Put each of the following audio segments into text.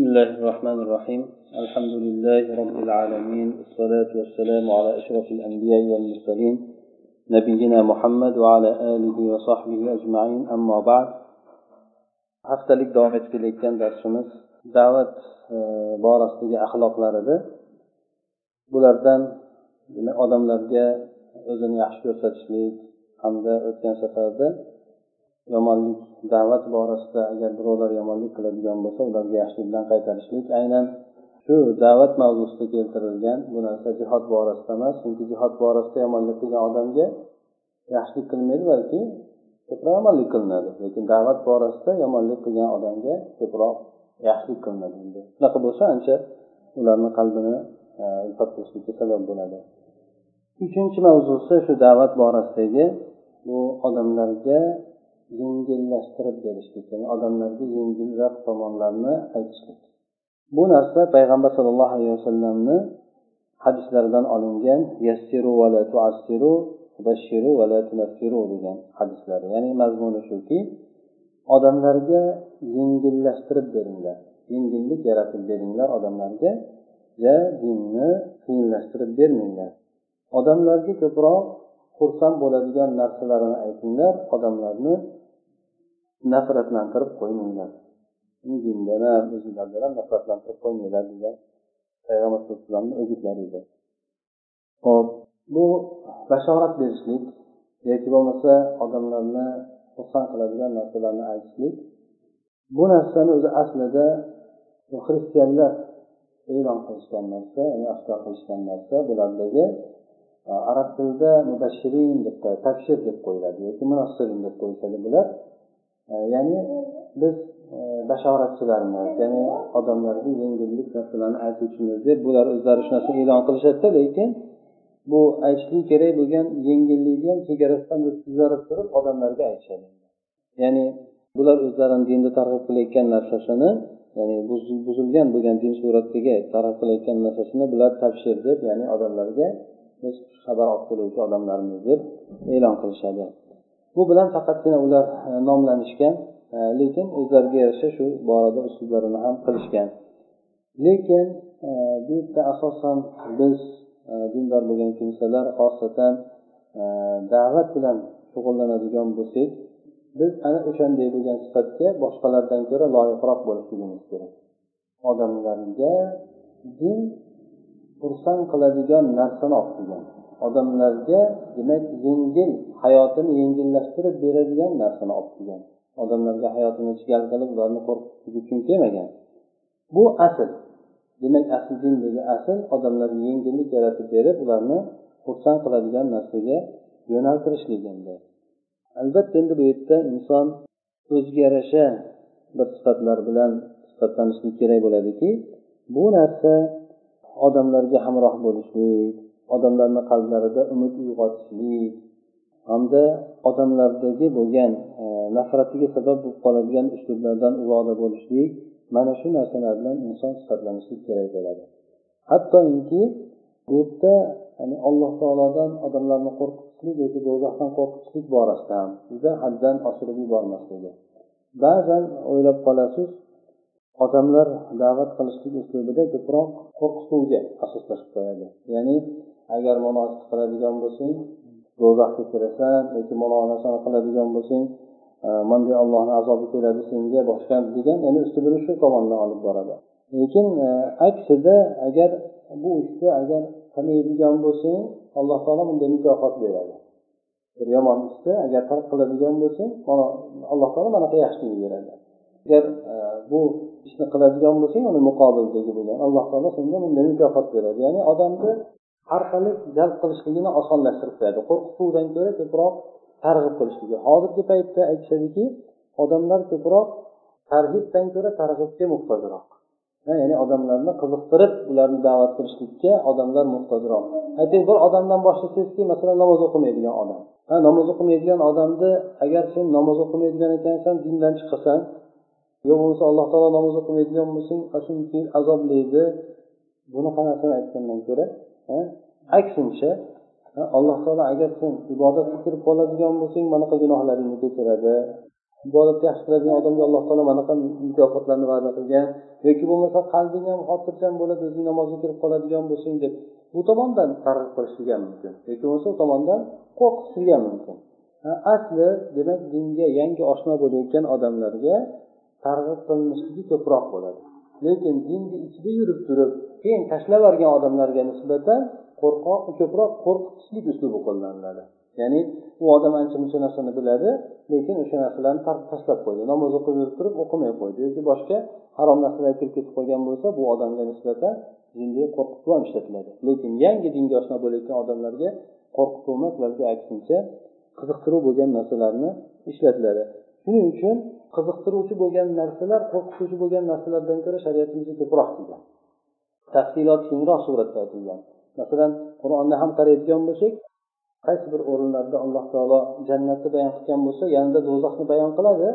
بسم الله الرحمن الرحيم الحمد لله رب العالمين والصلاة والسلام على أشرف الأنبياء والمرسلين نبينا محمد وعلى آله وصحبه أجمعين أما بعد haftalik davom etib kelayotgan darsimiz da'vat borasidagi axloqlar edi bulardan odamlarga o'zini yaxshi ko'rsatishlik hamda o'tgan safarda yomonlik da'vat borasida agar birovlar yomonlik qiladigan bo'lsa ularga yaxshilik bilan qaytarishlik aynan shu da'vat mavzusida keltirilgan bu narsa jihod borasida emas chunki jihod borasida yomonlik qilgan odamga yaxshilik qilmaydi balki ko'proq yomonlik qilinadi. Lekin da'vat borasida yomonlik qilgan odamga ko'proq yaxshilik qilinadi shunaqa bo'lsa ancha ularni qalbini e, ilhot qilishlikka sabab bo'ladi. Uchinchi mavzusi shu da'vat borasidagi bu odamlarga yengillashtirib berishlik ya'ni odamlarga yengilroq tomonlarni aytishlik. Bu narsa payg'ambar sollallohu alayhi vasallamni hadislaridan olingan yassiru va la tuassiru bashiru va la degan hadislari ya'ni mazmuni shuki odamlarga yengillashtirib beringlar yengillik yaratib beringlar odamlarga ja dinni qiyinlashtirib bermanglar. Odamlarga ko'proq xursand bo'ladigan narsalarini aytinglar odamlarni nafratlantirib qo'ymanglar. Dindan ham o'zinglardan ham nafratlantirib qo'ymanglar degan payg'ambar sallallohu alayhi vasallamni o'gitlari edi ho'p bu bashorat berishlik yoki bo'lmasa odamlarni xursand qiladigan narsalarni aytishlik bu narsani o'zi aslida xristianlar e'lon qilishgan narsa ya'ni oshkor qilishgan narsa bulardagi e, arab tilida mubashirin deb tabshir deb qo'yiladi yoki munassirin deb qo'yishadi bular. Ya'ni biz e, bashoratchilarmiz ya'ni odamlarga yengillik narsalarni aytuvchimiz deb bular o'zlari shu narsani e'lon qilishadida lekin bu aytishlik kerak bo'lgan yengillikni ham chegarasidan tuzarib turib odamlarga aytishadi. Ya'ni bular o'zlarini dinda targ'ib qilayotgan narsasini ya'ni buzilgan bo'lgan din suratiga targ'ib qilayotgan narsasini bular tabshir deb ya'ni odamlarga biz xabar olib keluvchi odamlarmiz deb e'lon qilishadi. Bu bilan faqatgina ular e, nomlanishgan e, lekin o'zlariga yarasha shu borada uslublarini ham qilishgan. Lekin e, bu yerda asosan biz dindor bo'lgan kimsalar xosatan da'vat bilan shug'ullanadigan bo'lsak biz ana o'shanday bo'lgan sifatga boshqalardan ko'ra loyiqroq bo'lishligimiz kerak. Odamlarga din xursand qiladigan narsani olib kelgan odamlarga demak yengil hayotini yengillashtirib beradigan narsani olib kelgan. Odamlarga hayotini chigal qilib ularni qo'rqitish uchun kelmagan. Bu asl. Demak asl dindagi asl odamlarga yengillik yaratib berib ularni xursand qiladigan narsaga yo'naltirishlik endi. Albatta endi bu yerda inson o'ziga yarasha bir sifatlar bilan sifatlanishlik kerak bo'ladiki. Bu narsa odamlarga hamroh bo'lishlik odamlarni qalblarida umid uyg'otishlik hamda odamlardagi bo'lgan e, nafratiga sabab bo'lib qoladigan uslublardan uzoqda bo'lishlik mana shu narsalar bilan inson sifatlanishlik kerak bo'ladi. Hattoki bu yerda ya'ni alloh taolodan odamlarni qo'rqitishlik yoki do'zaxdan qo'rqitishlik borasida ham juda haddan oshirib yubormasligi ba'zan o'ylab qolasiz odamlar da'vat qilishlik uslubida ko'proq qo'rqituvga asoslashib qo'yadi. Ya'ni agar munofiq qiladigan bo'lsang do'zaxga kirasan yoki malol narsani qiladigan bo'lsang e, manday allohni azobi keladi senga boshqa degan ya'ni ustibini shu tomondan olib boradi. Lekin e, aksida agar bu ishni agar qilmaydigan bo'lsang alloh taolo bunga mukofot beradi. Bir yomon ishni agar tark qiladigan bo'lsang alloh taolo mana yaxshilik beradi. Agar e, bu ishni qiladigan bo'lsang uni muqobildagi bo'lgan alloh taolo senga bunday mukofot beradi. Ya'ni odamni har qilib jalb qilishligini osonlashtirib qo'yadi. Qo'rqituvdan ko'ra ko'proq targ'ib qilishligi. Hozirgi paytda aytishadiki odamlar ko'proq targ'ibdan ko'ra targ'ibga muhtojroq. Ya'ni odamlarni qiziqtirib ularni da'vat qilishlikka odamlar muhtojroq. Ayting bir odamdan boshlasangizki masalan namoz o'qimaydigan odam. Ha namoz o'qimaydigan odamni agar sen namoz o'qimaydigan ekansan dindan chiqasan yo bo'lmasa alloh taolo namoz o'qimaydigan bo'lsang shuniki azoblaydi. Bunaqa narsani aytgandan ko'ra? Aksincha alloh taolo agar sen ibodatga kirib qoladigan bo'lsang manaqa gunohlaringni kechiradi ibodatni yaxshi qiladigan odamga alloh taolo manaqa mukofotlarni va'da qilgan yoki bo'lmasa qalbing ham xotirjam bo'ladi o'zing namozga kirib qoladigan bo'lsang deb bu tomondan targ'ib qilishligi ham mumkin. Yoki bo'lmasa u tomondan qo'rqitishligi ham mumkin asli demak dinga yangi oshno bo'layotgan odamlarga targ'ib qilinishligi ko'proq bo'ladi. Lekin dinni ichida yurib turib keyin tashlab yuborgan odamlarga nisbatan qo'rqoq ko'proq qo'rqitishlik uslubi qo'llaniladi. Ya'ni u odam ancha muncha narsani biladi lekin o'sha narsalarni tashlab qo'ydi. Namoz o'qib yurib turib o'qimay qo'ydi. Yoki boshqa harom narsalarga kirib ketib qolgan bo'lsa bu odamga nisbatan dinga qo'rqituv ham ishlatiladi. Lekin yangi dinga oshno bo'layotgan odamlarga qo'rqituv emas balki aksincha qiziqtiruv bo'lgan narsalarni ishlatiladi. Shuning uchun qiziqtiruvchi bo'lgan narsalar qo'rqituvchi bo'lgan narsalardan ko'ra shariatimizda ko'proq kelgan. Tafsilot kengroq suratda aytilgan masalan qur'onni ham qaraydigan bo'lsak qaysi bir o'rinlarda alloh taolo jannatni bayon qilgan bo'lsa yanida do'zaxni bayon qiladi.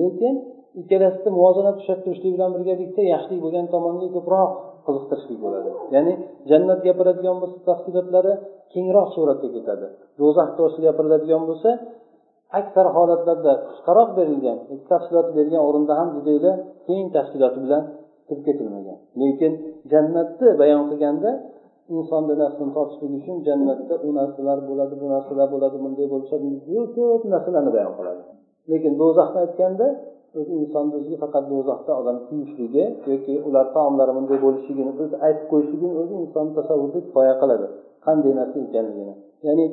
Lekin ikkalasida muvozanat ushlab turishlik bilan birgalikda yaxshilik bo'lgan tomonga ko'proq qiziqtirishlik bo'ladi. Ya'ni jannat gapiradigan bo'lsa tafsilotlari kengroq suratga ketadi. Do'zax to'g'risida gapiriladigan bo'lsa aksar holatlarda qisqaroq berilgan tafsilot berilgan o'rinda ham judayla keng tafsiloti bilan kirib ketilmagan. Lekin jannatni bayon qilganda insonni nafsini tortishlik uchun jannatda u narsalar bo'ladi bu narsalar bo'ladi bunday bo'lishadi ko'p narsalarni bayon qiladi. Lekin do'zaxni aytganda insonni o'ziga faqat do'zaxda odam kuyishligi yoki ular taomlari bunday bo'lishligini o'zi aytib qo'yishligini o'zi insonni tasavvurida kifoya qiladi. Qanday narsa ekanligini. Ya'ni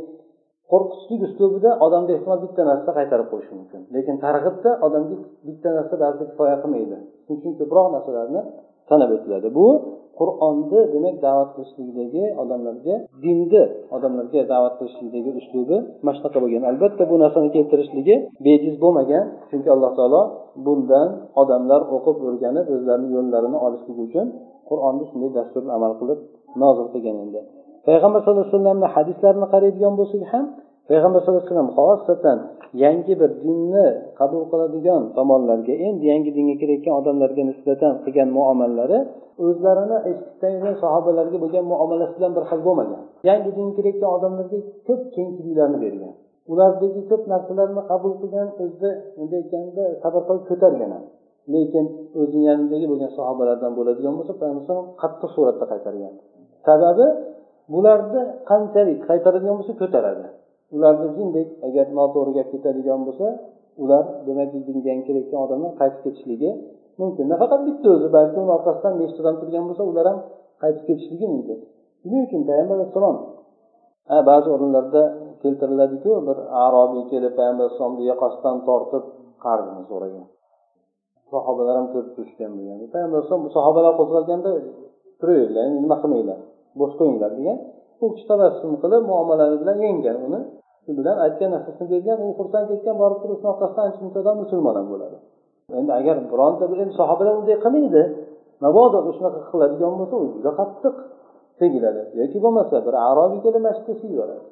qo'rqitishlik uslubida odamga ehtimol bitta narsa qaytarib qo'yishi mumkin. Lekin targ'ibda odamga bitta narsa ba'zida kifoya qilmaydi. Shuning uchun ko'proq narsalarni sanab o'tiladi. Bu qur'onni demak da'vat qilishlikdagi odamlarga dinni odamlarga da'vat qilishlikdagi uslubi mana shunaqa bo'lgan. Albatta bu narsani keltirishligi bejiz bo'lmagan chunki alloh taolo bundan odamlar o'qib o'rganib o'zlarini yo'llarini olishligi uchun qur'onni shunday dastur amal qilib nozil qilgan endi payg'ambar sallallohu alayhi vasallamni hadislarini qaraydigan bo'lsak ham payg'ambar sallallohu alayhi vasallam xosatan yangi bir dinni qabul qiladigan tomonlarga endi yangi dinga kirayotgan odamlarga nisbatan qilgan muomalalari o'zlarini eshitgan sahobalarga bo'lgan muomalasi bilan bir xil bo'lmagan. Yangi dinga kirayotgan odamlarga ko'p kengchiliklarni bergan. Ulardagi ko'p narsalarni qabul qilgan o'zida bunday aytganda sabr qilib ko'targan lekin o'zini yonidagi bo'lgan sahobalardan bo'ladigan bo'lsa payg'ambar qattiq suratda qaytargan. Sababi bularni qanchalik qaytaradigan bo'lsa ko'taradi. Ularni jindek agar noto'g'ri gap ketadigan bo'lsa ular demak dinga kelayotgan odamlar qaytib ketishligi mumkin. Nafaqat bitta o'zi balki uni orqasidan nechta odam turgan bo'lsa ular ham qaytib ketishligi mumkin. Shuning uchun payg'ambar alayhissalom ba'zi o'rinlarda keltiriladiku bir arobiy kelib payg'ambar alayhissalomni yoqasidan tortib qarzini so'ragan. Sahobalar ham ko'rib turishgan bo'lgan. Payg'ambar alayhisalom sahobalar qo'zg'alganda turaveringlar nima qilmanglar? Bo'sh qo'yinglar degan. U kishi tabassum qilib muomalani bilan yenggan uni. Shu bilan aytgan narsasini bergan u xursand ketgan borib turib shuni orqasidan ancha muncha odam musulmon ham bo'ladi. Endi agar bironta endi sahobalar unday qilmaydi. Mabodo shunaqa qiladigan bo'lsa u juda qattiq tegiladi. Yoki bo'lmasa bir arobiy kelib masjidda siyib yuboradi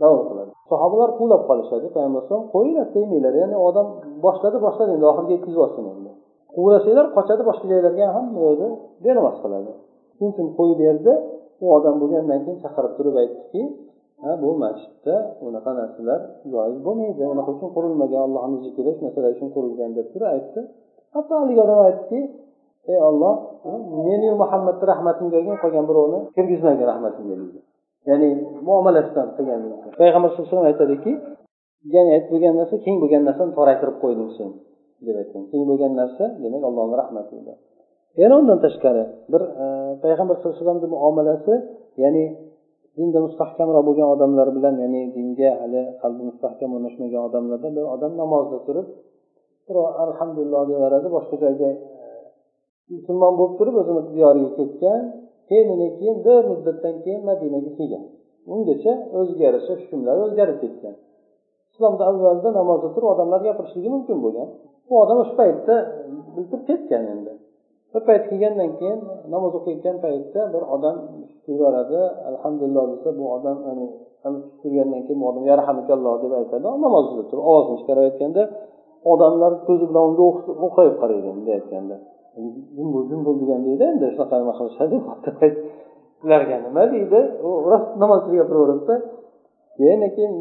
qiladi. Sahobalar quvlab qolishadi. Payg'ambar alayhisalom qo'yinglar tegmanglar. Ya'ni odam boshladi boshladi endi oxiriga yetkazib olsin endi. Quvlasanglar qochadi boshqa joylarga ham yo'lda beramas qiladi. Shuning uchun qo'yib berdi. U odam bo'lgandan keyin chaqirib turib aytdiki ha bu masjidda unaqa narsalar joiz bo'lmaydi unaqa uchun qurilmagan allohni zikri shu narsalar uchun qurilgan deb turib aytdi. Hatto haligi odam aytdiki ey olloh meni muhammadni rahmatimga olgin qolgan birovni kirgizmagin rahmatimga deydi ya'ni muomalasidan qilgan payg'ambar sallallohu alayhi vasallam aytadiki ya'ni aytib bo'lgan narsa keng bo'lgan narsani toraytirib qo'yding sen deb aytgan. Keng bo'lgan narsa demak allohni rahmati yana undan tashqari bir e, payg'ambar sallallohu alayhi vasallamni muomalasi ya'ni dinda mustahkamroq bo'lgan odamlar bilan ya'ni dinga hali qalbi mustahkam o'rnashmagan odamlardan bir odam namozda turib birov alhamdulillah deyaveradi boshqa joyga e, musulmon bo'lib turib o'zini diyoriga ketgan keyin keyin bir muddatdan keyin madinaga kelgan. Ungacha o'ziga yarasha hukmlari o'zgarib ketgan. Islomda avvalda namozda turib odamlar gapirishligi mumkin bo'lgan. Bu odam o'sha paytda e, bildirib ketgan endi. Bir payt kelgandan keyin namoz o'qiyotgan paytda bir odam turaveradi alhamdulillah desa bu odam turgandan keyin bu odam yarhamikalloh deb aytadi. Namozda turib ovozini chiqarib aytganda odamlar ko'zi bilan unga o'qrayib qaraydi bunday aytganda. Jim bo'l jim bo'l degan deydi endi shunaqa nima qilishadi ularga nima deydi? U rost namoz gapiraveradida keyin keyin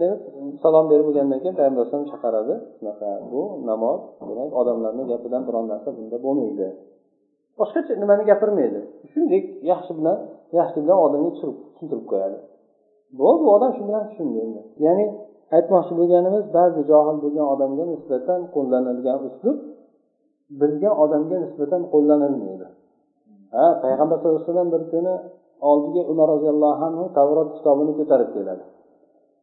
salom berib bo'lgandan keyin payg'ambar alayhisalom chaqiradi. Shunaqa bu namoz demak odamlarni gapidan biron narsa bunda bo'lmaydi. Boshqacha nimani gapirmaydi. Shunday yaxshi bilan yaxshi bilan odamga tushuntirib qo'yadi. Bo'ldi bu odam shu bilan tushundi endi. Ya'ni aytmoqchi bo'lganimiz ba'zi johil bo'lgan odamga nisbatan qo'llanilgan uslub bilgan odamga nisbatan qo'llanilmaydi. Ha payg'ambar sallallohu alayhi vasallam bir kuni oldiga umar roziyallohu anhu tavrot kitobini ko'tarib keladi.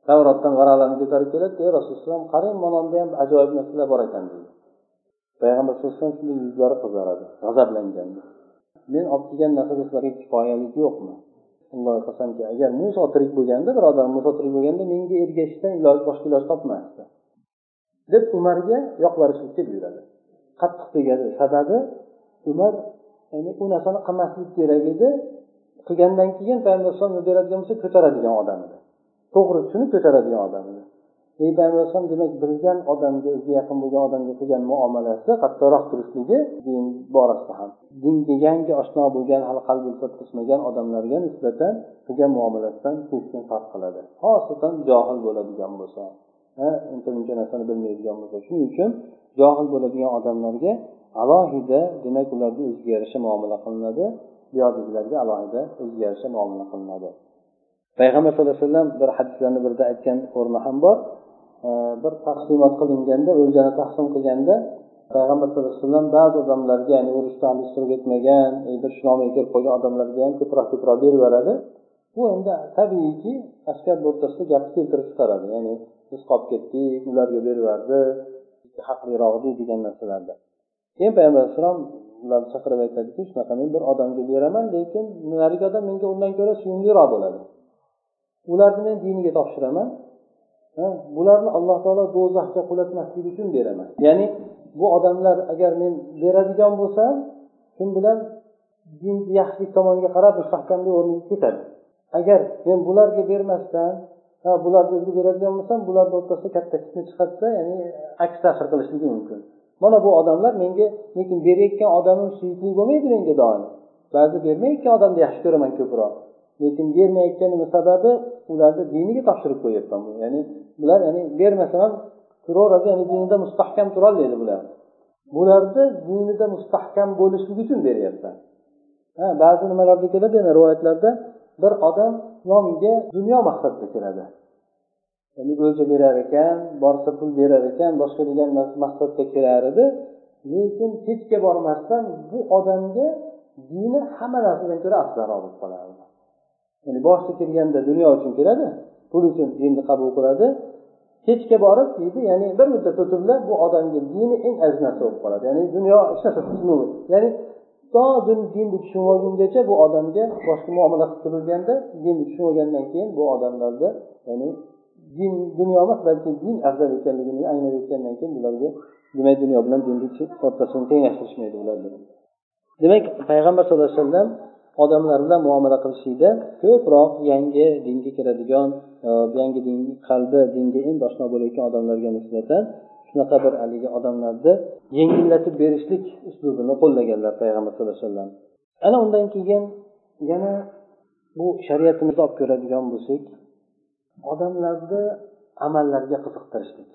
Tavrotdan varaqlarni ko'tarib keladi ey rasululloh qarang mana bunda ham ajoyib narsalar bor ekan deydi payg'ambar sallallohu alayhi vasallam shunday yuzlari qizaradi g'azablangan. Men olib kelgan narsada sizlarga kifoyalik yo'qmi? Alloh qasamki agar muso tirik bo'lganda birodar muso tirik bo'lganda menga ergashishdan iloj boshqa iloj topmasdi deb umarga yoqlarishlikka buyuradi qattiq tegadi. Sababi umar ya'ni u narsani qilmaslik kerak edi. Qilgandan keyin payg'ambar alayhisalom beradigan bo'lsa ko'taradigan odam edi. To'g'ri tushunib ko'taradigan odam edi. Payg'ambar alayhisalom demak bilgan odamga o'ziga yaqin bo'lgan odamga qilgan muomalasi qattiqroq turishligi din borasida ham. Dinga yangi oshno bo'lgan hali qalbi qismagan odamlarga nisbatan qilgan muomalasidan keskin farq qiladi. Xosatan johil bo'ladigan bo'lsa uncha muncha narsani bilmaydigan bo'lsa. Shuning uchun johil bo'ladigan odamlarga alohida demak ularga o'ziga yarasha muomala qilinadi buyoqdagilarga alohida o'ziga yarasha muomala qilinadi. Payg'ambar sallallohu alayhi vasallam bir hadislarni birida aytgan o'rni ham bor. Bir taqsimot qilinganda o'ljani taqsim qilganda payg'ambar sallallohu alayhi vasallam ba'zi odamlarga ya'ni urushda surib ketmagan e, bir shunomiga kelib qolgan odamlarga ham ko'proq ko'proq beraveradi bu endi tabiiyki askar o'rtasida gapni keltirib chiqaradi. Ya'ni biz qolib ketdik ularga beraverdi haqliroq degan narsalarda. Keyin payg'ambar alayhissalom ularni chaqirib aytadiki shunaqa men bir odamga beraman lekin narigi odam menga undan ko'ra suyumliroq bo'ladi. Ularni men diniga topshiraman. Bularni alloh taolo do'zaxga qulatmaslik uchun beraman. Ya'ni bu odamlar agar men beradigan bo'lsam kim bilan din yaxshilik tomonga qarab mustahkamlik o'rniga ketadi. Agar men bularga bermasdan ha bularni o'ziga beradigan bo'lsam bularni o'rtasida katta fitna chiqadida ya'ni aks ta'sir qilishligi mumkin. Mana bu odamlar menga lekin berayotgan odamim suyukli bo'lmaydi menga doim. Ba'zi bermayotgan odamni yaxshi ko'raman ko'proq. Lekin bermayotganimni sababi ularni diniga topshirib qo'yyapman ya'ni bular ya'ni bermasam ham turaveradi ya'ni dinida mustahkam turolmaydi bular. Bularni dinida mustahkam bo'lishligi uchun beryapman. Ha ba'zi nimalarda keladi yana rivoyatlarda bir odam nomiga dunyo maqsadida keladi. Ya'ni o'lja berar ekan borsa pul berar ekan boshqa degan maqsadda kelar edi. Lekin kechga bormasdan bu odamga dini hamma narsadan ko'ra afzalroq bo'lib qolardi. Ya'ni boshida kelganda dunyo uchun keladi pul uchun dinni qabul qiladi. Kechga borib deydi ya'ni bir muddat o'tiblar bu odamga dini eng aziz narsa bo'lib qoladi. Ya'ni dunyo hech narsa ya'ni to dinni tushunib olgungacha bu odamga boshqa muomala qilib turilganda dinni tushunib olgandan keyin bu odamlarda ya'ni din dunyo emas balki din afzal ekanligini anglab yetgandan keyin bularga demak dunyo bilan dinni o'rtasini tenglashtirishmaydi ular demak payg'ambar sallallohu alayhi vasallam odamlar bilan muomala qilishlikda ko'proq yangi dinga kiradigan e, yangi din qalbi dinga endi oshno bo'layotgan odamlarga nisbatan shunaqa bir haligi odamlarni yengillatib berishlik uslubini qo'llaganlar payg'ambar sallallohu alayhi vasallam. Ana undan keyin yana bu shariatimizni olib ko'radigan bo'lsak odamlarni amallarga qiziqtirishlik.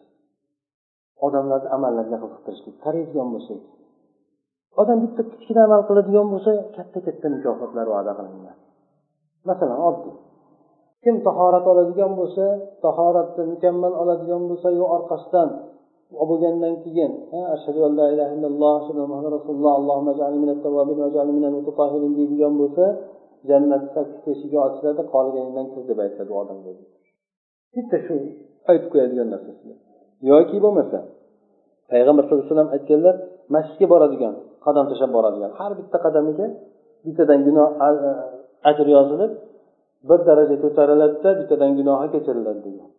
Odamlarni amallarga qiziqtirishlik. Qaraydigan bo'lsak odam bitta kichkina amal qiladigan bo'lsa katta katta mukofotlar va'da qilingan. Masalan oddiy. Kim tahorat oladigan bo'lsa tahoratni mukammal oladigan bo'lsa yo orqasidan bo'lgandan keyin ashhadu an la ilaha illalloh muhammad rasululloh allohumma deydigan bo'lsa jannat sakkiz eshigi ochiladi qolganidan kir deb aytadi u odamga bitta shu aytib qo'yadigan narsasi yoki bo'lmasa payg'ambar sallallohu alayhi vasallam aytganlar masjidga boradigan qadam tashlab boradigan. Har bitta qadamiga bittadan gunoh ajr yozilib bir daraja ko'tariladida bittadan gunohi kechiriladi degan.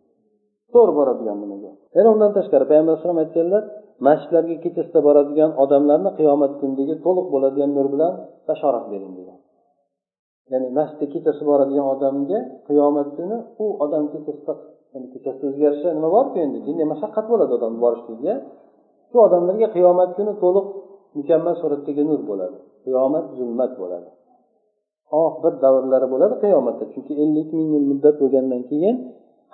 To'g'ri boradigan nimaga yana undan tashqari payg'ambar alayhisalom aytganlar masjidlarga kechasida boradigan odamlarni qiyomat kunidagi to'liq bo'ladigan nur bilan bashorat bering degan. Ya'ni masjidga kechasi boradigan odamga qiyomat kuni u odam kechasida kechasida o'zgarishi nima borku endi? Jinday mashaqqat bo'ladi odamni borishligiga shu odamlarga qiyomat kuni to'liq mukammal suratdagi nur bo'ladi. Qiyomat zulmat bo'ladi. Oh bir davrlari bo'ladi qiyomatda. Chunki ellik ming yil muddat bo'lgandan keyin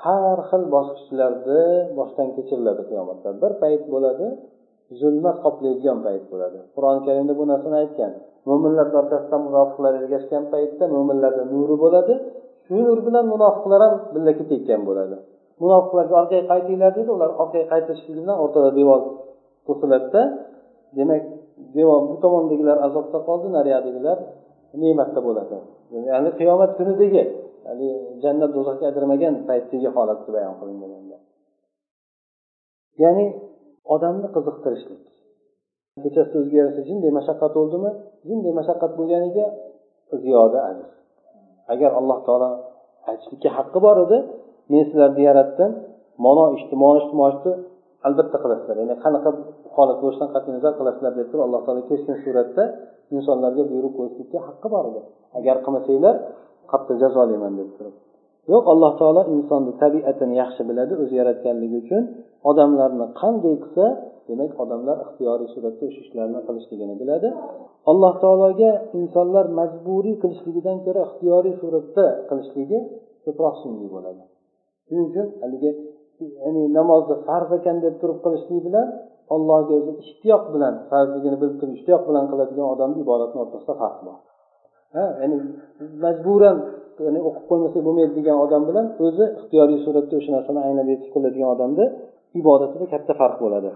har xil bosqichlarni boshdan kechiriladi qiyomatda. Bir payt bo'ladi zulmat qoplaydigan payt bo'ladi. Qur'oni karimda bu narsani aytgan. Mo'minlar o'rtasida munofiqlar ergashgan paytda mo'minlarni nuri bo'ladi. Shu nur bilan munofiqlar ham birga ketayotgan bo'ladi. Munofiqlarga orqaga qaytinglar deydi ular orqaga qaytishligi bilan o'rtada devor to'siladida. Demak devor bu tomondagilar azobda qoldi nariyoqdagilar ne'matda bo'ladi. Ya'ni qiyomat kunidagi ya'ni jannat do'zaxga ajramagan paytdagi holatni bayon qilingan ya'ni odamni qiziqtirishlik. Kechasi o'ziga yarasha jinday mashaqqat bo'ldimi jinday mashaqqat bo'lganiga ziyoda ajr. Agar alloh taolo aytishlikka haqqi bor edi men sizlarni yaratdim mano ishni mana ishni albatta qilasizlar. Ya'ni qanaqa holat bo'lishidan qat'iy nazar qilasizlar deb turib alloh taolo keskin suratda insonlarga buyruq qo'yishlikka haqqi bor edi. Agar qilmasanglar qattiq jazolayman deb turib. Yo'q alloh taolo insonni tabiatini yaxshi biladi o'zi yaratganligi uchun odamlarni qanday qilsa demak odamlar ixtiyoriy suratda o'sha ishlarni qilishligini biladi. Alloh taologa insonlar majburiy qilishligidan ko'ra ixtiyoriy suratda qilishligi ko'proq sun'iy bo'ladi. Shuning uchun haligi ya'ni namozni farz ekan deb turib qilishlik bilan allohga o'zi ishtiyoq bilan farzligini bilib turib ishtiyoq bilan qiladigan odamni ibodatni o'rtasida farq bor. Ha ya'ni majburan ya'ni o'qib qo'ymasak bo'lmaydi degan odam bilan o'zi ixtiyoriy suratda o'sha narsani aynab yetib qiladigan odamni ibodatida katta farq bo'ladi.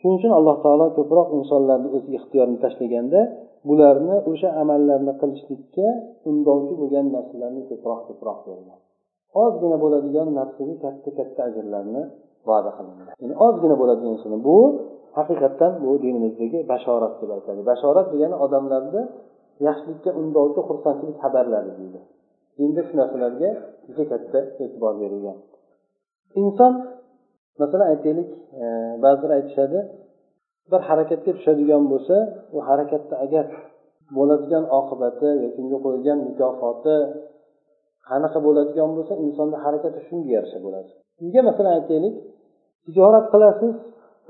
Shuning uchun alloh taolo ko'proq insonlarni o'z ixtiyorini tashlaganda bularni o'sha amallarni qilishlikka undovchi bo'lgan narsalarni ko'proq ko'proq bergan. Ozgina bo'ladigan narsaga katta katta ajrlarni va'da qilindi. Ya'ni ozgina bo'ladigan narsa bu haqiqatdan bu dinimizdagi bashorat deb aytadi bashorat degani odamlarni yaxshilikka undovchi xursandchilik xabarlari deydi. Dinda shu narsalarga juda katta e'tibor berilgan. Inson masalan aytaylik e, ba'zilar aytishadi bir harakatga tushadigan bo'lsa u harakatda agar bo'ladigan oqibati yoki unga qo'yilgan mukofoti qanaqa bo'ladigan bo'lsa insonni harakati shunga yarasha bo'ladi. Sizga masalan aytaylik tijorat qilasiz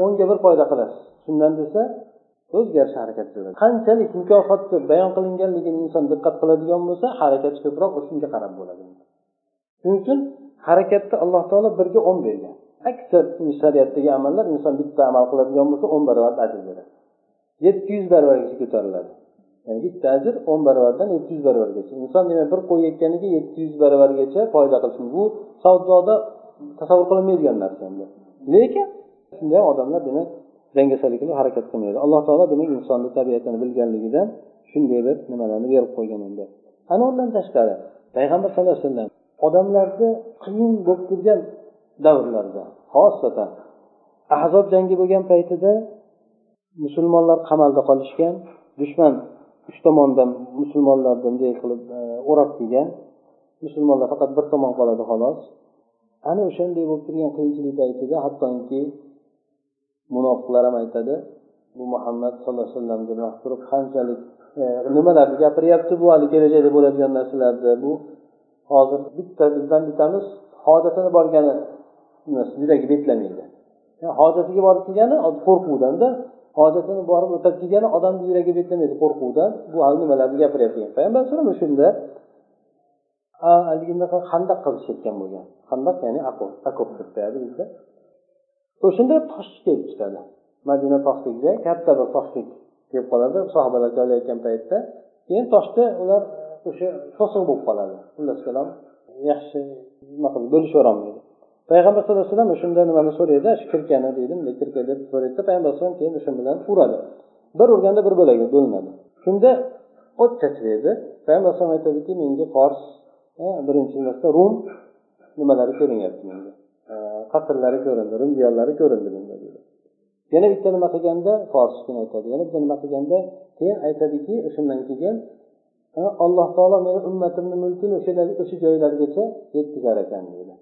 o'nga bir foyda qilasiz. Shundan desa o'ziga yarasha harakat qiladi. Qanchalik mukofotni bayon qilinganligini inson diqqat qiladigan bo'lsa harakati ko'proq o'shanga qarab bo'ladi. Shuning uchun harakatni alloh taolo birga o'n bergan. Aksar shariatdagi amallar inson bitta amal qiladigan bo'lsa o'n barobar ajr beradi. Yetti yuz barobargacha ko'tariladi. Bitta ajr o'n barobardan yetti yuz barobargacha inson demak bir qo'y ekkaniga yetti yuz barobargacha foyda qilishi bu savdoda tasavvur qilinmaydigan narsa endi. Lekin shunday odamlar demak dangasalik qilib harakat qilmaydi. Alloh taolo demak insonni tabiatini bilganligidan shunday bir nimalarni berib qo'ygan endi. Ana undan tashqari payg'ambar sallallohu alayhi vasallam odamlarni qiyin bo'lib turgan davrlarda xosatan ahzob jangi bo'lgan paytida musulmonlar qamalda qolishgan dushman uch tomondan musulmonlarni bunday qilib e, o'rab kelgan. Musulmonlar faqat bir tomon qoladi xolos. Ana o'shanday bo'lib turgan qiyinchilik paytida hattoki munofiqlar ham aytadi bu muhammad sallallohu alayhi vasallam deb turib qanchalik e, nimalarni gapiryapti bu hali kelajakda bo'ladigan narsalarni bu hozir bitta bizdan bittamiz hojatini borgani yuragi betlamaydi. Hojatiga borib kelgani qo'rquvdanda hojatini borib o'tab kelgani odamni yuragi betlamaydi qo'rquvdan. Bu hali nimalarni gapiryapti? Degan payg'ambar alayhisalom o'shanda haligida handaq qazishayotgan bo'lgan? Handaq ya'ni akop deb qo'yadi bizda o'shanda tosh kelib chiqadi. Madina toshlikda katta bir toshlik kelib qoladi. Sahobalar joylayotgan paytda keyin toshda ular o'sha to'siq bo'lib qoladi. Xullas kalom yaxshi nima qilib bo'lishaverolmaydi. Payg'ambar sallallohu alayhi vasallam o'shanda nimani so'raydi? Shu kirkani deydi bunday kirka deb so'raydida payg'ambar alayhisalom keyin o'sha bilan uradi bir urganda bir bo'lagi bo'linadi shunda o't chachiraydi. Payg'ambar alayhisalom aytadiki menga fors birinchi marta rum nimalari ko'rinyapti menga. Qasrlari ko'rindi rum diyorlari ko'rindi menga deydi yana bitta nima qilganda forsni aytadi yana bitta nima qilganda keyin aytadiki o'shandan keyin alloh taolo meni ummatimni mulkini o'sha joylargacha yetkazar ekan deydi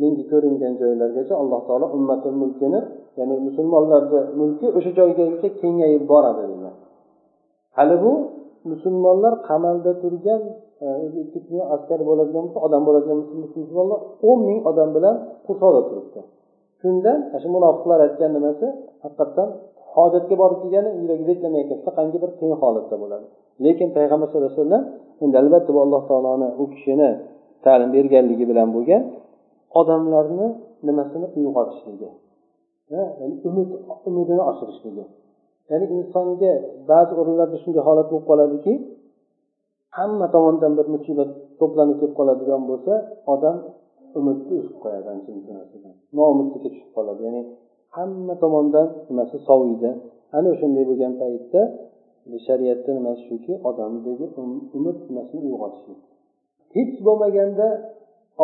menga ko'ringan joylargacha alloh taolo ummati mulkini ya'ni musulmonlarni mulki o'sha joygacha kengayib boradi degan. Hali bu musulmonlar qamalda turgan e, ikki million askar bo'ladigan bo'lsa odam bo'ladigan musulmonlar o'n ming odam bilan qurshovda turibdi. Shunda shu munofiqlar aytgan nimasi? Haqiqatdan hojatga borib kelgani yuragi betlamayotgan shunaqangi bir qiyin holatda bo'ladi. Lekin payg'ambar sallallohu alayhi vasallam endi albatta bu alloh taoloni u kishini ta'lim berganligi bilan bo'lgan odamlarni nimasini uyg'otishligi umid umidini oshirishligi. Ya'ni insonga ba'zi o'rinlarda shunday holat bo'lib qoladiki hamma tomondan bir musibat to'planib kelib qoladigan bo'lsa odam umidni uzib qo'yadi ancha noumidlikka tushib qoladi. Ya'ni hamma tomondan nimasi soviydi? Ana o'shanday bo'lgan paytda shariatda nimasi shuki odamdagi um-, umid nimasini uyg'otishlik. Hech bo'lmaganda